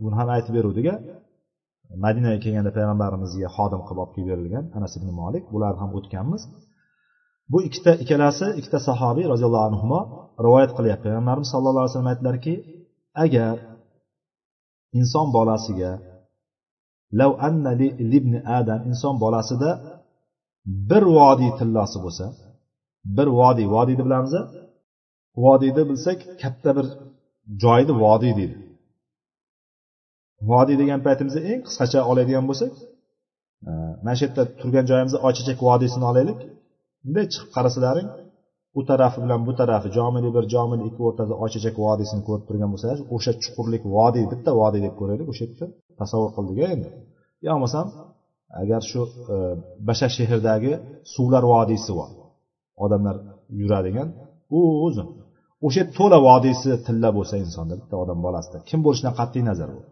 buni ham aytib beruvdiga madinaga kelganda payg'ambarimizga xodim qilib olib kelib berilgan anas ibn molik bularni ham o'tganmiz. Bu ikkita ikkalasi ikkita sahobiy roziyallohu anhu rivoyat qilyapti. Payg'ambarimiz sallallohu alayhi vasallam aytdilarki agar inson bolasiga lav anna li, libni adam inson bolasida bir vodiy tillosi bo'lsa bir vodiy vodiyni bilamiz vodiyni bilsak katta bir joyni vodiy deydi. Vodiy degan paytimizda eng qisqacha oladigan bo'lsak e, mana shu yerda turgan joyimizni oychechak vodiysini olaylik. Bunday chiqib qarasalaring u tarafi bilan bu tarafi jomili bir jomili ikki o'rtada oychechak vodiysini ko'rib turgan bo'lsalar o'sha chuqurlik vodiy bitta vodiy deb ko'raylik o'sha yerda tasavvur qildik endi. Yo bo'lmasam agar shu e, bashashehirdagi suvlar vodiysi bor odamlar yuradigan u uzun o'sha to'la vodiysi tilla bo'lsa insonda bitta odam bolasida kim bo'lishidan qat'iy nazar bu.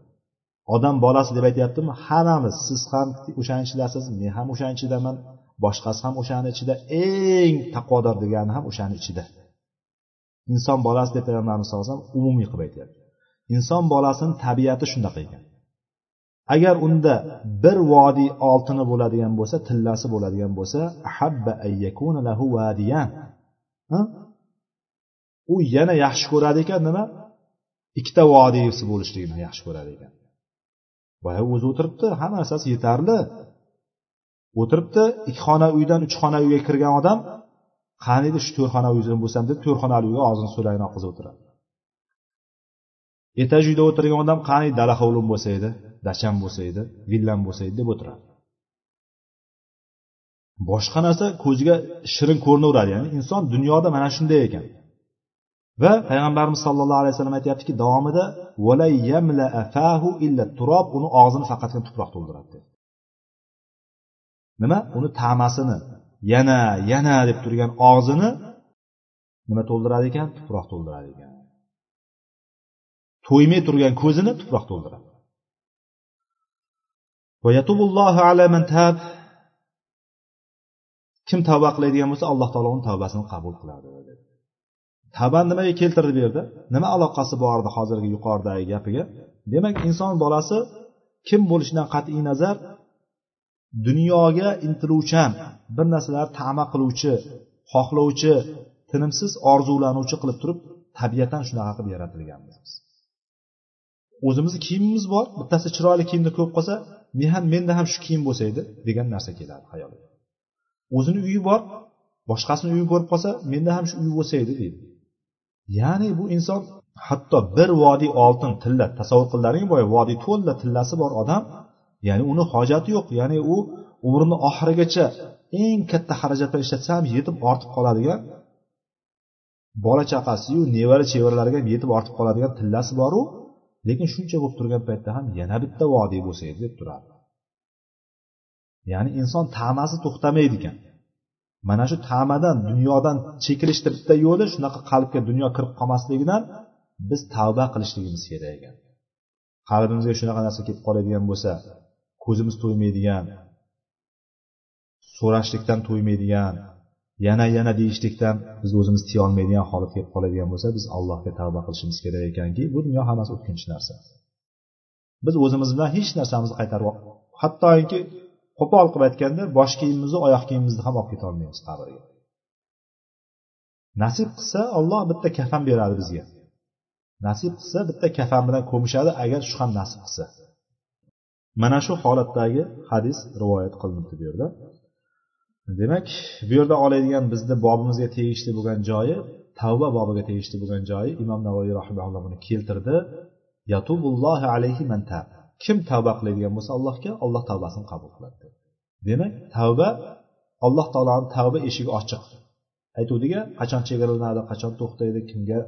Odam bolasi deb aytyaptimi? Hammamiz siz ham o'shani ichidasiz men ham o'shani ichidaman boshqasi ham o'shani ichida eng taqvodor degani ham o'shani ichida. Inson bolasi deb payg'ambarimiz sallallohu alayhi vasallam umumiy qilib aytyapti. Inson bolasini tabiati shunaqa ekan. Agar unda bir vodiy oltini bo'ladigan bo'lsa tillasi bo'ladigan bo'lsa ahabba lahu vadiyan u yana yaxshi ko'radi ekan nima? Ikkita vodiysi bo'lishligini yaxshi ko'radi ekan. Boya o'zi o'tiribdi hamma narsasi yetarli. O'tiribdi ikki xona uydan uch xona uyga kirgan odam qaniydi shu to'rt xona uydan bo'lsam? deb to'rt xonali uyga og'zini so'lagini oqizib o'tiradi. Etaj uyda o'tirgan odam qani dala hovlim bo'lsa edi dacham bo'lsa edi villam bo'lsa edi? deb o'tiradi. Boshqa narsa ko'ziga shirin ko'rinaveradi. Ya'ni inson dunyoda mana shunday ekan. Va payg'ambarimiz sollallohu alayhi vasallam aytyaptiki davomida uni og'zini faqatgina tuproq to'ldiradi nima? Uni tamasini. Yana yana deb turgan og'zini nima to'ldiradi ekan? Tuproq to'ldiradi ekan. To'ymay turgan ko'zini tuproq to'ldiradi. Kim tavba qiladigan bo'lsa alloh taolo uni tavbasini qabul qiladi tavbani nimaga keltirdi bu yerda? Nima aloqasi bor edi hozirgi yuqoridagi gapiga? Demak inson bolasi kim bo'lishidan qat'iy nazar dunyoga intiluvchan bir narsalarni tama qiluvchi xohlovchi tinimsiz orzulanuvchi qilib turib tabiatan shunaqa qilib yaratilganmiz. O'zimizni kiyimimiz bor bittasi chiroyli kiyimni ko'p qolsa men ham menda ham shu kiyim bo'lsa edi degan narsa keladi xayoliga. O'zini uyi bor boshqasini uyini ko'rib qolsa menda ham shu uy bo'lsa edi deydi. Ya'ni bu inson hatto bir vodiy oltin tilla tasavvur qillaring boya vodiy to'la tillasi bor odam ya'ni uni hojati yo'q. Ya'ni u umrini oxirigacha eng katta xarajatlar ishlatsa ham yetib ortib qoladigan bola chaqasiyu nevara chevaralariga ham yetib ortib qoladigan tillasi boru lekin shuncha bo'lib turgan paytda ham yana bitta vodiy bo'lsa edi deb turadi ya'ni inson tamasi to'xtamaydi ekan mana shu tamadan dunyodan chekilishni bitta yo'li shunaqa qalbga dunyo kirib qolmasligidan biz tavba qilishligimiz kerak ekan. Qalbimizga shunaqa narsa kelib qoladigan bo'lsa ko'zimiz to'ymaydigan so'rashlikdan to'ymaydigan yana yana deyishlikdan biz o'zimiz tiyolmaydigan holatga kelib qoladigan bo'lsa biz allohga tavba qilishimiz kerak ekanki bu dunyo hammasi o'tkinchi narsa. Biz o'zimiz bilan hech narsamizni qaytarib hattoki qo'pol qilib aytganda bosh kiyimimizni oyoq kiyimimizni ham olib ketolmaymiz qabrga. Nasib qilsa olloh bitta kafan beradi bizga. Nasib qilsa bitta kafan bilan ko'mishadi agar shu ham nasib qilsa. Mana shu holatdagi hadis rivoyat qilinibdi bu yerda. Demak bu yerda oladigan bizni bobimizga tegishli bo'lgan joyi tavba bobiga tegishli bo'lgan joyi imom navoiy rahimaulloh buni keltirdi. Yatubullohi alayhi man tab kim tavba qiladigan bo'lsa allohga alloh tavbasini qabul qiladi demak tavba alloh taoloni tavba eshigi ochiq. Aytuvdika qachon chegaralanadi qachon to'xtaydi kimga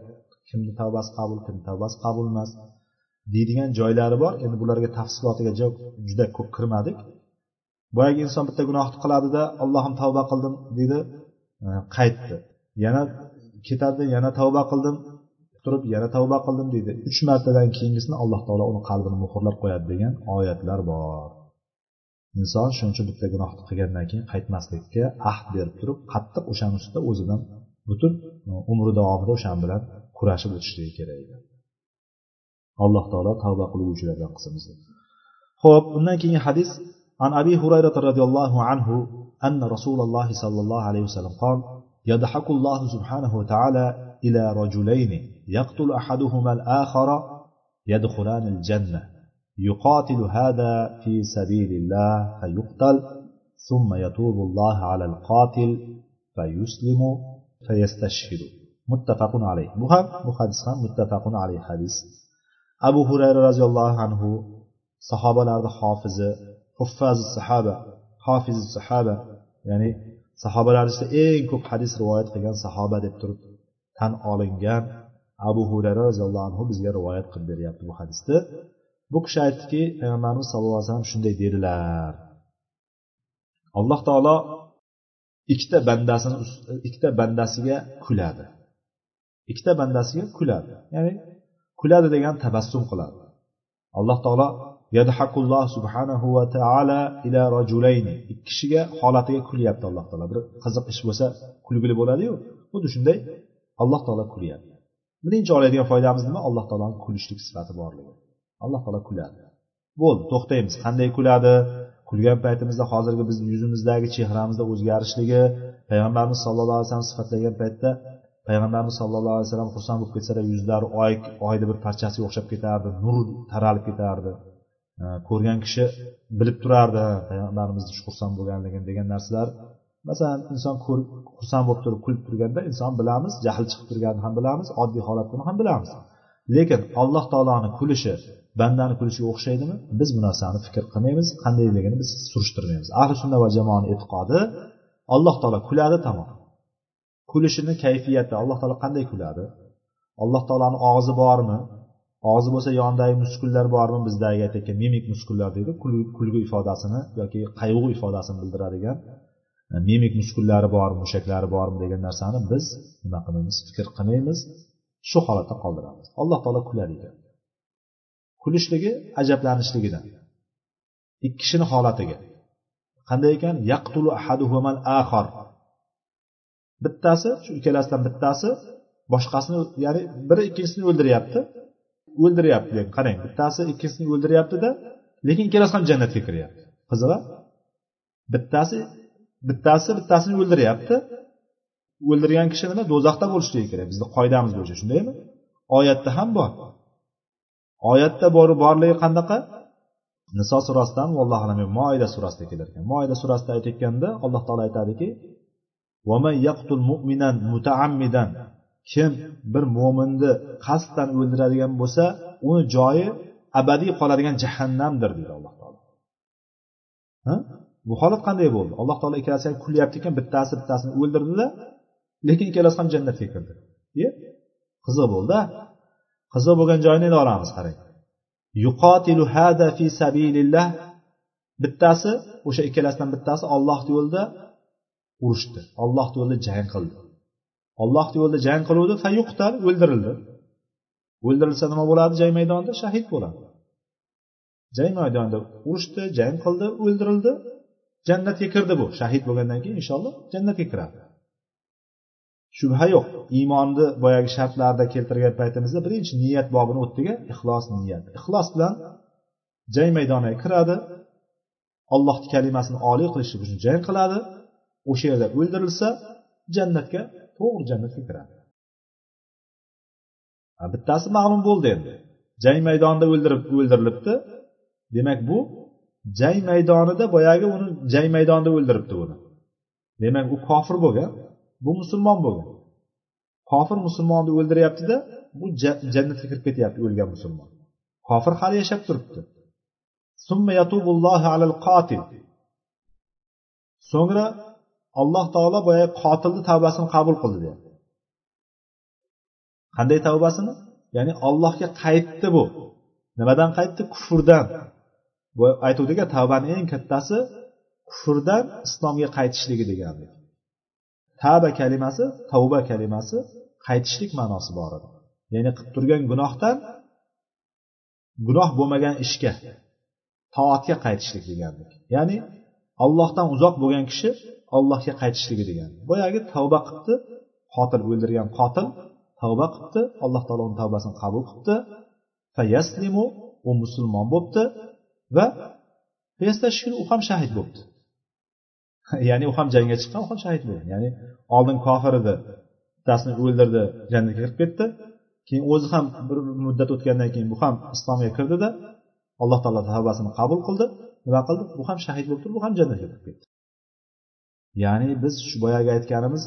kimni tavbasi qabul kimni tavbasi qabul emas. Deydigan joylari bor. Endi bularga tafsilotiga juda ko'p kirmadik. Boyagi inson bitta gunohni qiladida allohim tavba qildim deydi e, qaytdi. Yana ketadi yana tavba qildim turib yana tavba qildim deydi. Uch martadan keyingisini alloh taolo uni qalbini muhrlab qo'yadi degan oyatlar bor. Inson shuning uchun bitta gunohni qilgandan keyin qaytmaslikka ahd berib turib qattiq o'shani ustida o'zidan butun e, umri davomida o'shani bilan kurashib o'tishligi kerak edi. Alloh taolo tavba qiluvchilardan qilsin bizni ho'p undan keyingi hadis. عن أبي هريرة رضي الله عنه أن رسول الله صلى الله عليه وسلم قال يضحك الله سبحانه وتعالى إلى رجلين يقتل أحدهما الآخر يدخلان الجنة يقاتل هذا في سبيل الله فيقتل ثم يتوب الله على القاتل فيسلم فيستشهد متفق عليه hadis ham muttafaqun alayhi hadis. Abu hurayra roziyallohu anhu sahobalarni hofizi huffazi sahaba hofizi sahaba ya'ni sahobalar ichida eng ko'p hadis rivoyat qilgan sahoba deb turib tan olingan abu hurayra roziyallohu anhu bizga rivoyat qilib beryapti bu hadisni. Bu kishi aytdiki payg'ambarimiz sallallohu alayhi vasallam shunday dedilar. Alloh taolo ikkita bandasini ikkita bandasiga kuladi. Ikkita bandasiga kuladi. Ya'ni kuladi degan tabassum qiladi. Alloh taolo yadhakulloh subhanahu va taala ila rajulayni ikki kishiga holatiga kulyapti alloh taolo. Bir qiziq ish bo'lsa kulgili bo'ladiyu xuddi shunday alloh taolo kulyapti. Birinchi oladigan foydamiz nima? Alloh taoloni kulishlik sifati borligi. Alloh taolo kuladi. Bo'ldi to'xtaymiz. Qanday kuladi? Kulgan paytimizda hozirgi bizni yuzimizdagi chehramizda o'zgarishligi payg'ambarimiz sallallohu alayhi vasallam sifatlagan paytda payg'ambarimiz sallallohu alayhi vasallam xursand bo'lib ketsalar yuzlari oy oyni bir parchasiga o'xshab ketardi nur taralib ketardi. Ko'rgan kishi bilib turardi payg'ambarimizni xursand bo'lganligini degan narsalar. Masalan inson xursand bo'lib turib kulib turganda inson bilamiz jahl chiqib turganini ham bilamiz oddiy holatini ham bilamiz. Lekin alloh taoloni kulishi bandani kulishiga o'xshaydimi? Biz bu narsani fikr qilmaymiz qandayligini biz surishtirmaymiz. Ahli sunna va jamoani e'tiqodi alloh taolo kuladi tamom. Kulishini kayfiyati alloh taolo qanday kuladi? Alloh taoloni og'zi bormi? Og'zi bo'lsa yonidagi muskullar bormi bizdagi aytayotgan mimik muskullar deydi kulgi ifodasini yoki qayg'u ifodasini bildiradigan e, mimik muskullari bormi mushaklari bormi degan narsani biz nima qilmaymiz? Fikr qilmaymiz. Shu holatda qoldiramiz. Alloh taolo kular ekan. Kulishligi ajablanishligidan. Ikki kishini holatiga. Qanday ekan? Yaqtulu ahaduhumal axar bittasi shu ikkalasidan bittasi boshqasini ya'ni biri ikkinchisini o'ldiryapti. O'ldiryapti qarang. Bittasi ikkinchisini o'ldiryaptida lekin ikkalasi ham jannatga kiryapti. Qizig'i bittasi bittasi bittasini o'ldiryapti. O'ldirgan kishi nima? Do'zaxda bo'lishligi kerak bizni qoidamiz bo'yicha shundaymi? Oyatda ham bor. Oyatda bor borligi qanaqa? Niso surasidan vallohu alam moida surasida kelar ekan. Moida surasida aytayotganda alloh taolo aytadiki kim bir mo'minni qasddan o'ldiradigan bo'lsa uni joyi abadiy qoladigan jahannamdir deydi alloh taolo. Bu holat qanday bo'ldi? Alloh taolo ikkalasi ham kulyapti ekan bittasi bittasini o'ldirdida lekin ikkalasi ham jannatga kirdi. Qiziq bo'ldi qiziq bo'lgan joyini endi olamiz qarang. Yuqotilu hada fi sabilillah. Bittasi o'sha ikkalasidan bittasi olloh yo'lida urushdi. Olloh yo'lida jang qildi. Olloh yo'lida jang qiluvdi fayuqtal o'ldirildi. O'ldirilsa nima bo'ladi? Jang maydonida shahid bo'ladi. Jang maydonida urushdi jang qildi o'ldirildi. Jannatga kirdi bu. Shahid bo'lgandan keyin inshaalloh jannatga kiradi. Shubha yo'q. Iymonni boyagi shartlarida keltirgan paytimizda birinchi niyat bobini o'tdik ixlos niyat. Ixlos bilan jang maydoniga kiradi. Ollohni kalimasini oliy qilish uchun jang qiladi. O'sha yerda o'ldirilsa jannatga to'g'ri jannatga kiradi. Bittasi ma'lum bo'ldi endi. Jang maydonida o'ldirib o'ldirilibdi. Demak bu jang maydonida boyagi uni jang maydonida o'ldiribdi uni. Demak u kofir bo'lgan bu musulmon bo'lgan. Kofir musulmonni o'ldiryaptida bu jannatga kirib ketyapti o'lgan musulmon. Kofir hali yashab turibdi. So'ngra alloh taolo boyagi qotilni tavbasini qabul qildi deyapti. Qanday tavbasini? Ya'ni allohga qaytdi bu. Nimadan qaytdi? Kufrdan. Aytuvdiki, tavbani eng kattasi kufrdan islomga qaytishligi deganlik tavba kalimasi tavba kalimasi qaytishlik ma'nosi bor edi. Ya'ni qilib turgan gunohdan gunoh bo'lmagan ishga toatga qaytishlik deganlik ya'ni allohdan uzoq bo'lgan kishi allohga qaytishligi degan. Boyagi tavba qilibdi qotil o'ldirgan qotil tavba qilibdi alloh taolo uni tavbasini qabul qilibdi fayaslimu u musulmon bo'libdi va u ham shahid bo'libdi ya'ni u ham jangga chiqqan u ham shahid bo'lgan. Ya'ni oldin kofir edi bittasini o'ldirdi jannatga kirib ketdi. Keyin o'zi ham bir muddat o'tgandan keyin bu ham islomga kirdida alloh taolo tavbasini qabul qildi. Nima qildi? Bu ham shahid bo'lib turib bu ham jannatga kirib ketdi. Ya'ni biz shu boyagi aytganimiz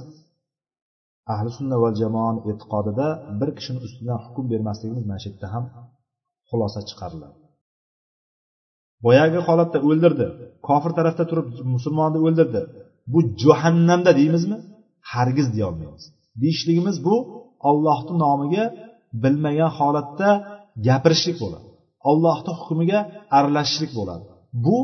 ahli sunna va jamoani e'tiqodida bir kishini ustidan hukm bermasligimiz mana shu yerda ham xulosa chiqariladi. Boyagi holatda o'ldirdi. Kofir tarafda turib musulmonni o'ldirdi. Bu jahannamda deymizmi? Hargiz deyolmaymiz. Deyishligimiz bu ollohni nomiga bilmagan holatda gapirishlik bo'ladi. Ollohni hukmiga aralashishlik bo'ladi. Bu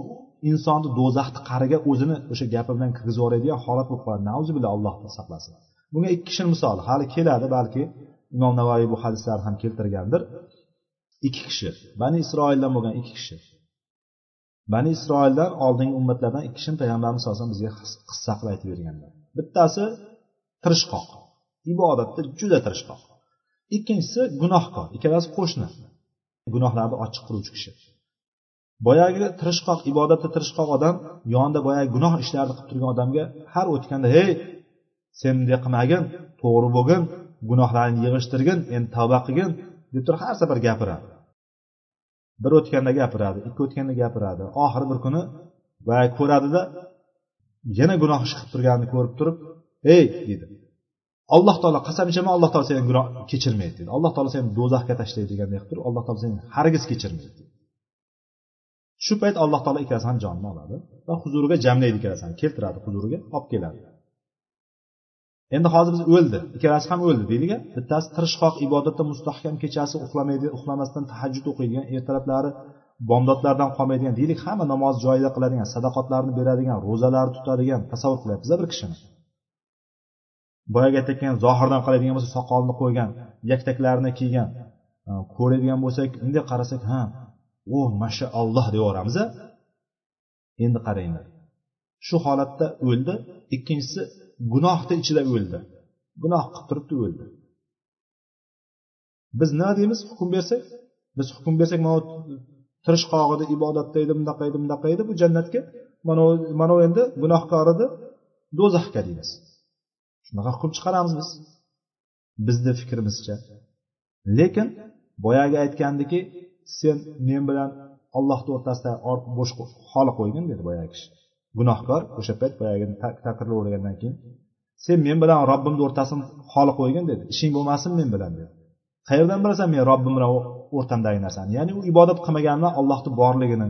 insonni do'zaxni qariga o'zini o'sha gapi bilan kirgizib yuboradigan holat bo'lib qoladi. Nauzubillah alloh saqlasin. Bunga ikki kishini misoli hali keladi balki imom navoiy bu hadislarni ham keltirgandir. Ikki kishi bani isroildan bo'lgan ikki kishi. Bani isroildan oldingi ummatlardan ikki kishini payg'ambarimiz sallallohu alayhi vasallam bizga qissa qilib aytib berganlar. Bittasi tirishqoq. Ibodatda juda tirishqoq. Ikkinchisi gunohkor ikkalasi qo'shni. Gunohlarni ochiq qiluvchi kishi. Boyagi tirishqoq ibodatda tirishqoq odam yonida boyagi gunoh ishlarni qilib turgan odamga har o'tganda hey sen bunday qilmagin to'g'ri bo'lgin gunohlaringni yig'ishtirgin endi tavba qilgin deb turib har safar gapiradi. Bir o'tganda gapiradi ikki o'tganda gapiradi. Oxiri bir kuni boyagi ko'radida yana gunoh ish qilib turganini ko'rib turib ey deydi alloh taolo qasam ichaman alloh taolo seni gunoh kechirmaydi deydi alloh taolo seni do'zaxga tashlaydi deganday qilib turib alloh taolo seni hargiz kechirmaydi shu payt alloh taolo ikkalasini ham jonini oladi va huzuriga jamlaydi ikkalasini keltiradi huzuriga olib keladi. Endi hozir biz o'ldi ikkalasi ham o'ldi deylik bittasi tirishqoq ibodatda mustahkam kechasi uxlamaydi uxlamasdan tahajjud o'qiydigan ertalablari bomdodlardan qolmaydigan deylik hamma namoz joyida qiladigan sadoqatlarni beradigan ro'zalarni tutadigan tasavvur qilyapmiz bir kishini. Boyagi aytayotgan zohirdan qaraydigan bo'lsa soqolini qo'ygan yaktaklarini kiygan ko'radigan bo'lsak unday qarasak ha Oh, o mashaalloh deyaveramiz endi qaranglar. Shu holatda o'ldi. Ikkinchisi gunohni ichida o'ldi. Gunoh qilib turibdi o'ldi. Biz nima deymiz? Hukm bersak? Biz hukm bersak mana tirishqoq edi ibodatda edi bunaqa edi bunaqa edi bu jannatga mana mana endi gunohkor edi do'zaxga deymiz. Shunaqa hukm chiqaramiz biz. Bizni fikrimizcha lekin boyagi aytgandiki sen men bilan ollohni o'rtasida bo'sh xoli qo'ygin dedi boyagi kishi. Gunohkor o'sha payt boyagi takrorlagandan keyin sen men bilan robbimni o'rtasini xoli qo'ygin dedi. Ishing bo'lmasin men bilan dedi. Qayerdan bilasan men robbim bilan o'rtamdagi narsani ya'ni u ibodat qilmaganidan allohni borligini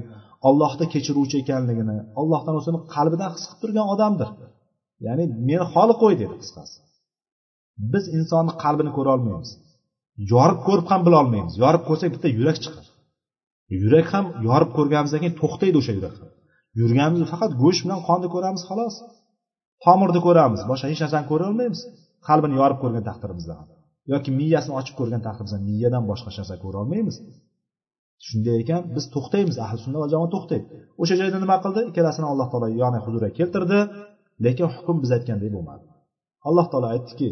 allohni kechiruvchi ekanligini allohdan o'zini qalbidan his qilib turgan odamdir. Ya'ni meni xoli qo'y dedi qisqasi. Biz insonni qalbini ko'ra olmaymiz. Yorib ko'rib ham bilolmaymiz. Yorib ko'rsak bitta yurak chiqadi yurak ham yorib ko'rganimizdan keyin to'xtaydi o'sha yurak ham. Yurganimizni faqat go'sht bilan qonni ko'ramiz xolos. Tomirni ko'ramiz boshqa hech narsani ko'ra olmaymiz. Qalbini yorib ko'rgan taqdirimizda ham. Yoki miyasini ochib ko'rgan taqdirimizda miyadan boshqa hech narsa ko'ra olmaymiz. Shunday ekan biz to'xtaymiz ahli sunna va jamoa to'xtaydi. O'sha joyda nima qildi? Ikkalasini alloh taolo yoni huzuriga keltirdi lekin hukm biz aytgandek bo'lmadi. Alloh taolo aytdiki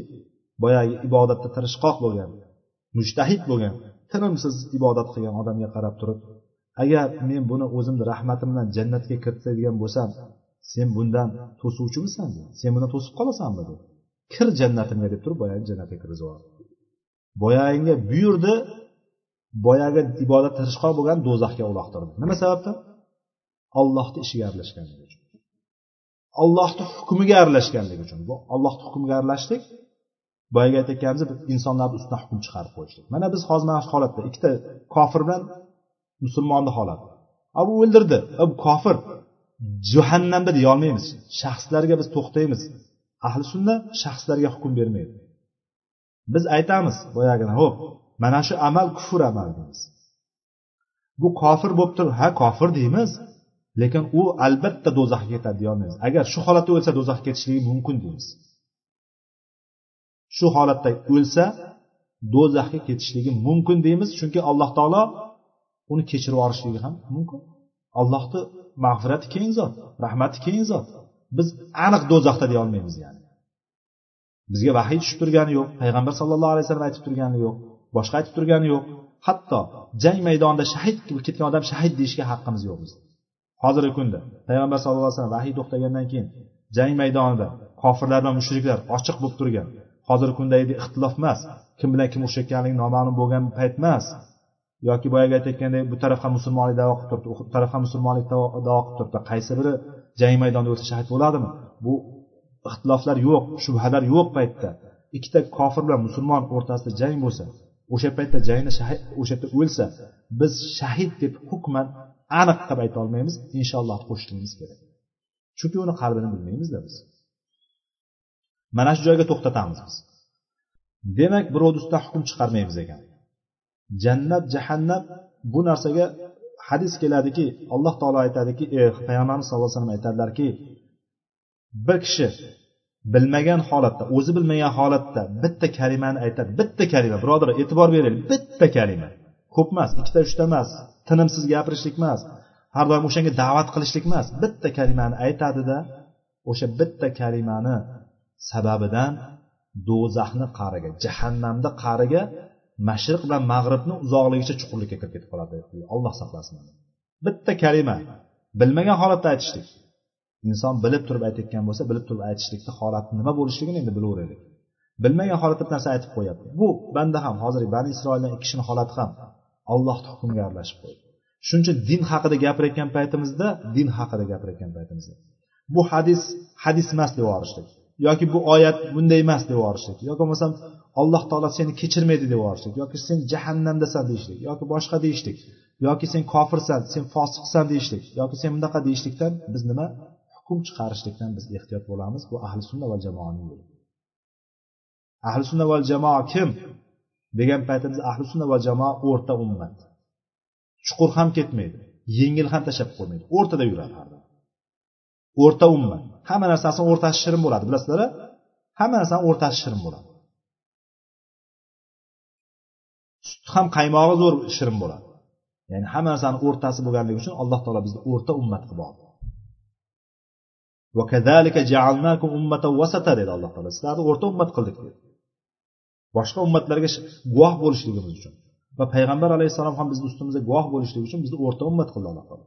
boyagi ibodatda tirishqoq bo'lgan mushtahid bo'lgan. Tinimsiz ibodat qilgan odamga qarab turib agar men buni o'zimni rahmatim bilan jannatga kiritadigan bo'lsam sen bundan to'suvchimisan sen bundan to'sib qolasanmi dedi. Kir jannatimga deb turib boyagi jannatga kirgizib yubordi boyag'iga buyurdi boyagi ibodat tirishqoq bo'lgan do'zaxga uloqtirdi. Nima sababdan? Ollohni ishiga aralashganligi uchun. Ollohni hukmiga aralashganligi uchun. Bu ollohni hukmiga aralashdik. Boyagi aytayotganimiz insonlarni ustidan hukm chiqarib qo'yishlik. Mana biz hozir mana shu holatda ikkita kofir bilan musulmonni holati a bu o'ldirdi. A bu kofir jahannamda deyolmaymiz shaxslarga biz to'xtaymiz. Ahli sunna shaxslarga hukm bermaydi. Biz aytamiz boyagini ho'p mana shu amal kufr amal deymiz. Bu kofir bo'lib turib ha kofir deymiz lekin u albatta do'zaxga ketadi deyolmaymiz agar shu holatda o'lsa do'zaxga ketishligi mumkin deymiz. Shu holatda o'lsa do'zaxga ketishligi mumkin deymiz. Chunki alloh taolo uni kechirib yuborishligi ham mumkin. Allohni mag'firati keng zot rahmati keng zot. Biz aniq do'zaxda deya olmaymiz ya'ni. Bizga vahiy tushib turgani yo'q payg'ambar sallallohu alayhi vasallam aytib turgani yo'q boshqa aytib turgani yo'q. Hatto jang maydonida shahid bo'lib ketgan odam shahid deyishga haqqimiz yo'q bizda. Hozirgi kunda payg'ambar sallallohu alayhi vasallam vahiy to'xtagandan keyin jang maydonida kofirlar va mushriklar ochiq bo'lib turgan hozirgi kundagidek ixtilof emas. Kim bilan kim urushayotganligi noma'lum bo'lgan payt emas. Yoki boyagi aytayotgandek bu taraf ham musulmonlik davo qilib turibdi u taraf ham musulmonlik davo qilib turibdi. Qaysi biri jang maydonida o'lsa shahid bo'ladimi? Bu ixtiloflar yo'q shubhalar yo'q paytda. Ikkita kofir bilan musulmon o'rtasida jang bo'lsa o'sha paytda jangda shahid o'sha yerda o'lsa biz shahid deb hukman aniq qilib ayta olmaymiz. Inshaalloh qo'shishligimiz kerak. Chunki uni qalbini bilmaymizda biz. Mana shu joyga to'xtatamiz biz. Demak birovni ustidan hukm chiqarmaymiz ekan. Jannat jahannam bu narsaga hadis keladiki alloh taolo aytadiki e, payg'ambarimiz sallallohu alayhi vasallam aytadilarki bir kishi bilmagan holatda o'zi bilmagan holatda bitta kalimani aytadi bitta kalima birodar e'tibor beraylik bitta kalima. Ko'p emas ikkita uchta emas tinimsiz gapirishlik emas har doim o'shanga da'vat qilishlik emas. Bitta kalimani aytadida o'sha bitta kalimani sababidan do'zaxni qa'riga jahannamni qa'riga mashriq bilan mag'ribni uzoqligicha chuqurlikka kirib ketib qoladi. Olloh saqlasin bitta kalima. Bilmagan holatda aytishlik. Inson bilib turib aytayotgan bo'lsa bilib turib aytishlikni holati nima bo'lishligini endi bilaveraylik. Bilmagan holatda bir narsa aytib qo'yapti. Bu banda ham hozir bani isroildan ikki kishini holati ham allohni hukmiga aralashib qo'ydi. Shuning uchun din haqida gapirayotgan paytimizda din haqida gapirayotgan paytimizda. Bu hadis hadis emas deb yuborishlik yoki bu oyat bunday emas deb yuborishlik. Yoki bo'lmasam alloh taolo seni kechirmaydi deb yuborishlik. Yoki sen jahannamdasan deyishlik. Yoki boshqa deyishlik. Yoki sen kofirsan sen fosiqsan deyishlik. Yoki sen bunaqa deyishlikdan biz nima? Hukm chiqarishlikdan biz ehtiyot bo'lamiz. Bu ahli sunna va jamoani yo'li. Ahli sunna va jamoa kim? Degan paytimizda ahli sunna va jamoa o'rta ummat. Chuqur ham ketmaydi. Yengil ham tashlab qo'ymaydi o'rtada yuradi har doim. O'rta ummat hamma narsasini o'rtasi shirin bo'ladi bilasizlar hamma narsani o'rtasi shirin bo'ladi. Sut ham qaymog'i zo'r shirin bo'ladi. Ya'ni hamma narsani o'rtasi bo'lganligi uchun alloh taolo bizni o'rta ummat qilib oldi. Dedi alloh taolo. Sizlarni o'rta ummat qildik dedi. Boshqa ummatlarga guvoh bo'lishligimiz uchun va payg'ambar alayhissalom ham bizni ustimizda guvoh bo'lishligi uchun bizni o'rta ummat qildi alloh taolo.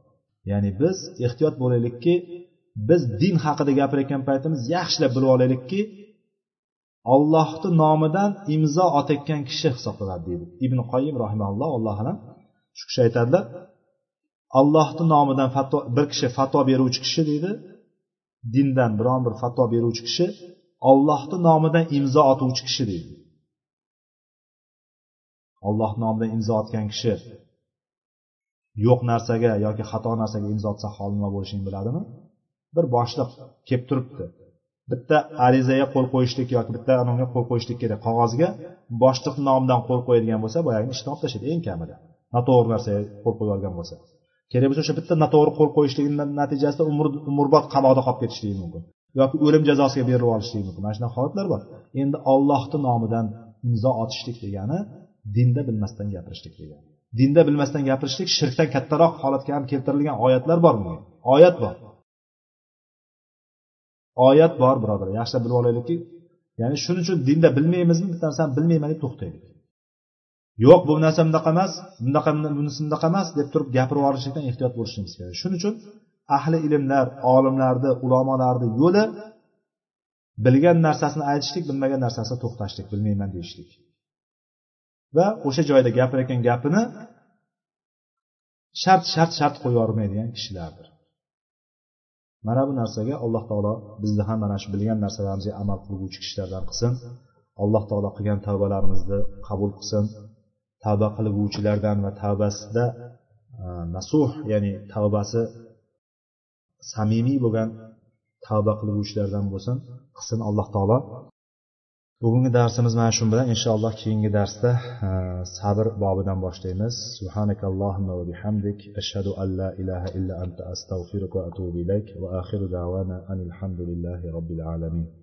Ya'ni biz ehtiyot bo'laylikki biz din haqida gapirayotgan paytimiz yaxshilab bilib olaylikki ollohni nomidan imzo otayotgan kishi hisoblanadi deydi ibn qoyim rahimalloh alloh alam. Shu kishi aytadilar allohni nomidan fatvo bir kishi fatvo beruvchi kishi deydi dindan biron bir fatvo beruvchi kishi ollohni nomidan imzo otuvchi kishi deydi. Olloh nomidan imzo otgan kishi yo'q narsaga yoki xato narsaga imzo otsa hol nima bo'lishini biladimi? Bir boshliq kelib turibdi. Bitta arizaga qo'l qo'yishlik yoki bitta anavga qo'l qo'yishlik kerak. Qog'ozga boshliq nomidan qo'l qo'yadigan bo'lsa boyagini ishdan olib tashlaydi eng kamida. Noto'g'ri narsaga qo'l qo'yib yuborgan bo'lsa. Kerak bo'lsa o'sha bitta noto'g'ri qo'l qo'yishligini natijasida umr umrbod qamoqda qolib ketishligi mumkin. Yoki o'lim jazosiga berilib olishligi mumkin. Mana shunaqa holatlar bor. Endi ollohni nomidan imzo otishlik degani dinda bilmasdan gapirishlik degani. Dinda bilmasdan gapirishlik shirkdan kattaroq holatga ham keltirilgan oyatlar bor bunga oyat bor. Oyat bor birodar yaxshilab bilib olaylikki ya'ni shuning uchun dinda bilmaymizmi bitta narsani bilmayman deb to'xtaylik. Yo'q bu narsa bunaqa emas bunaqa bunisi bunaqa emas deb turib gapirib yuborishlikdan ehtiyot bo'lishimiz kerak. Shuning uchun ahli ilmlar olimlarni ulamolarni yo'li bilgan narsasini aytishlik bilmagan narsasini to'xtashlik bilmayman deyishlik. Va o'sha joyda gapirayotgan gapini shart shart shart qo'yib yubormaydigan kishilardir. Mana bu narsaga alloh taolo bizni ham mana shu bilgan narsalarimizga amal qilguvchi kishilardan qilsin. Alloh taolo qilgan tavbalarimizni qabul qilsin. Tavba qilguvchilardan va tavbasida e, nasuh ya'ni tavbasi samimiy bo'lgan tavba qilguvchilardan bo'lsin. Qilsin alloh taolo. Bugungi darsimiz mana shu bilan inshaalloh keyingi darsda e, sabr bobidan boshlaymiz. Subhanakallohumma va bihamdik. Ashhadu an la ilaha illa anta astag'firuka va atubu ilayk. Va axiru da'vana anil hamdulillahi robbil alamin.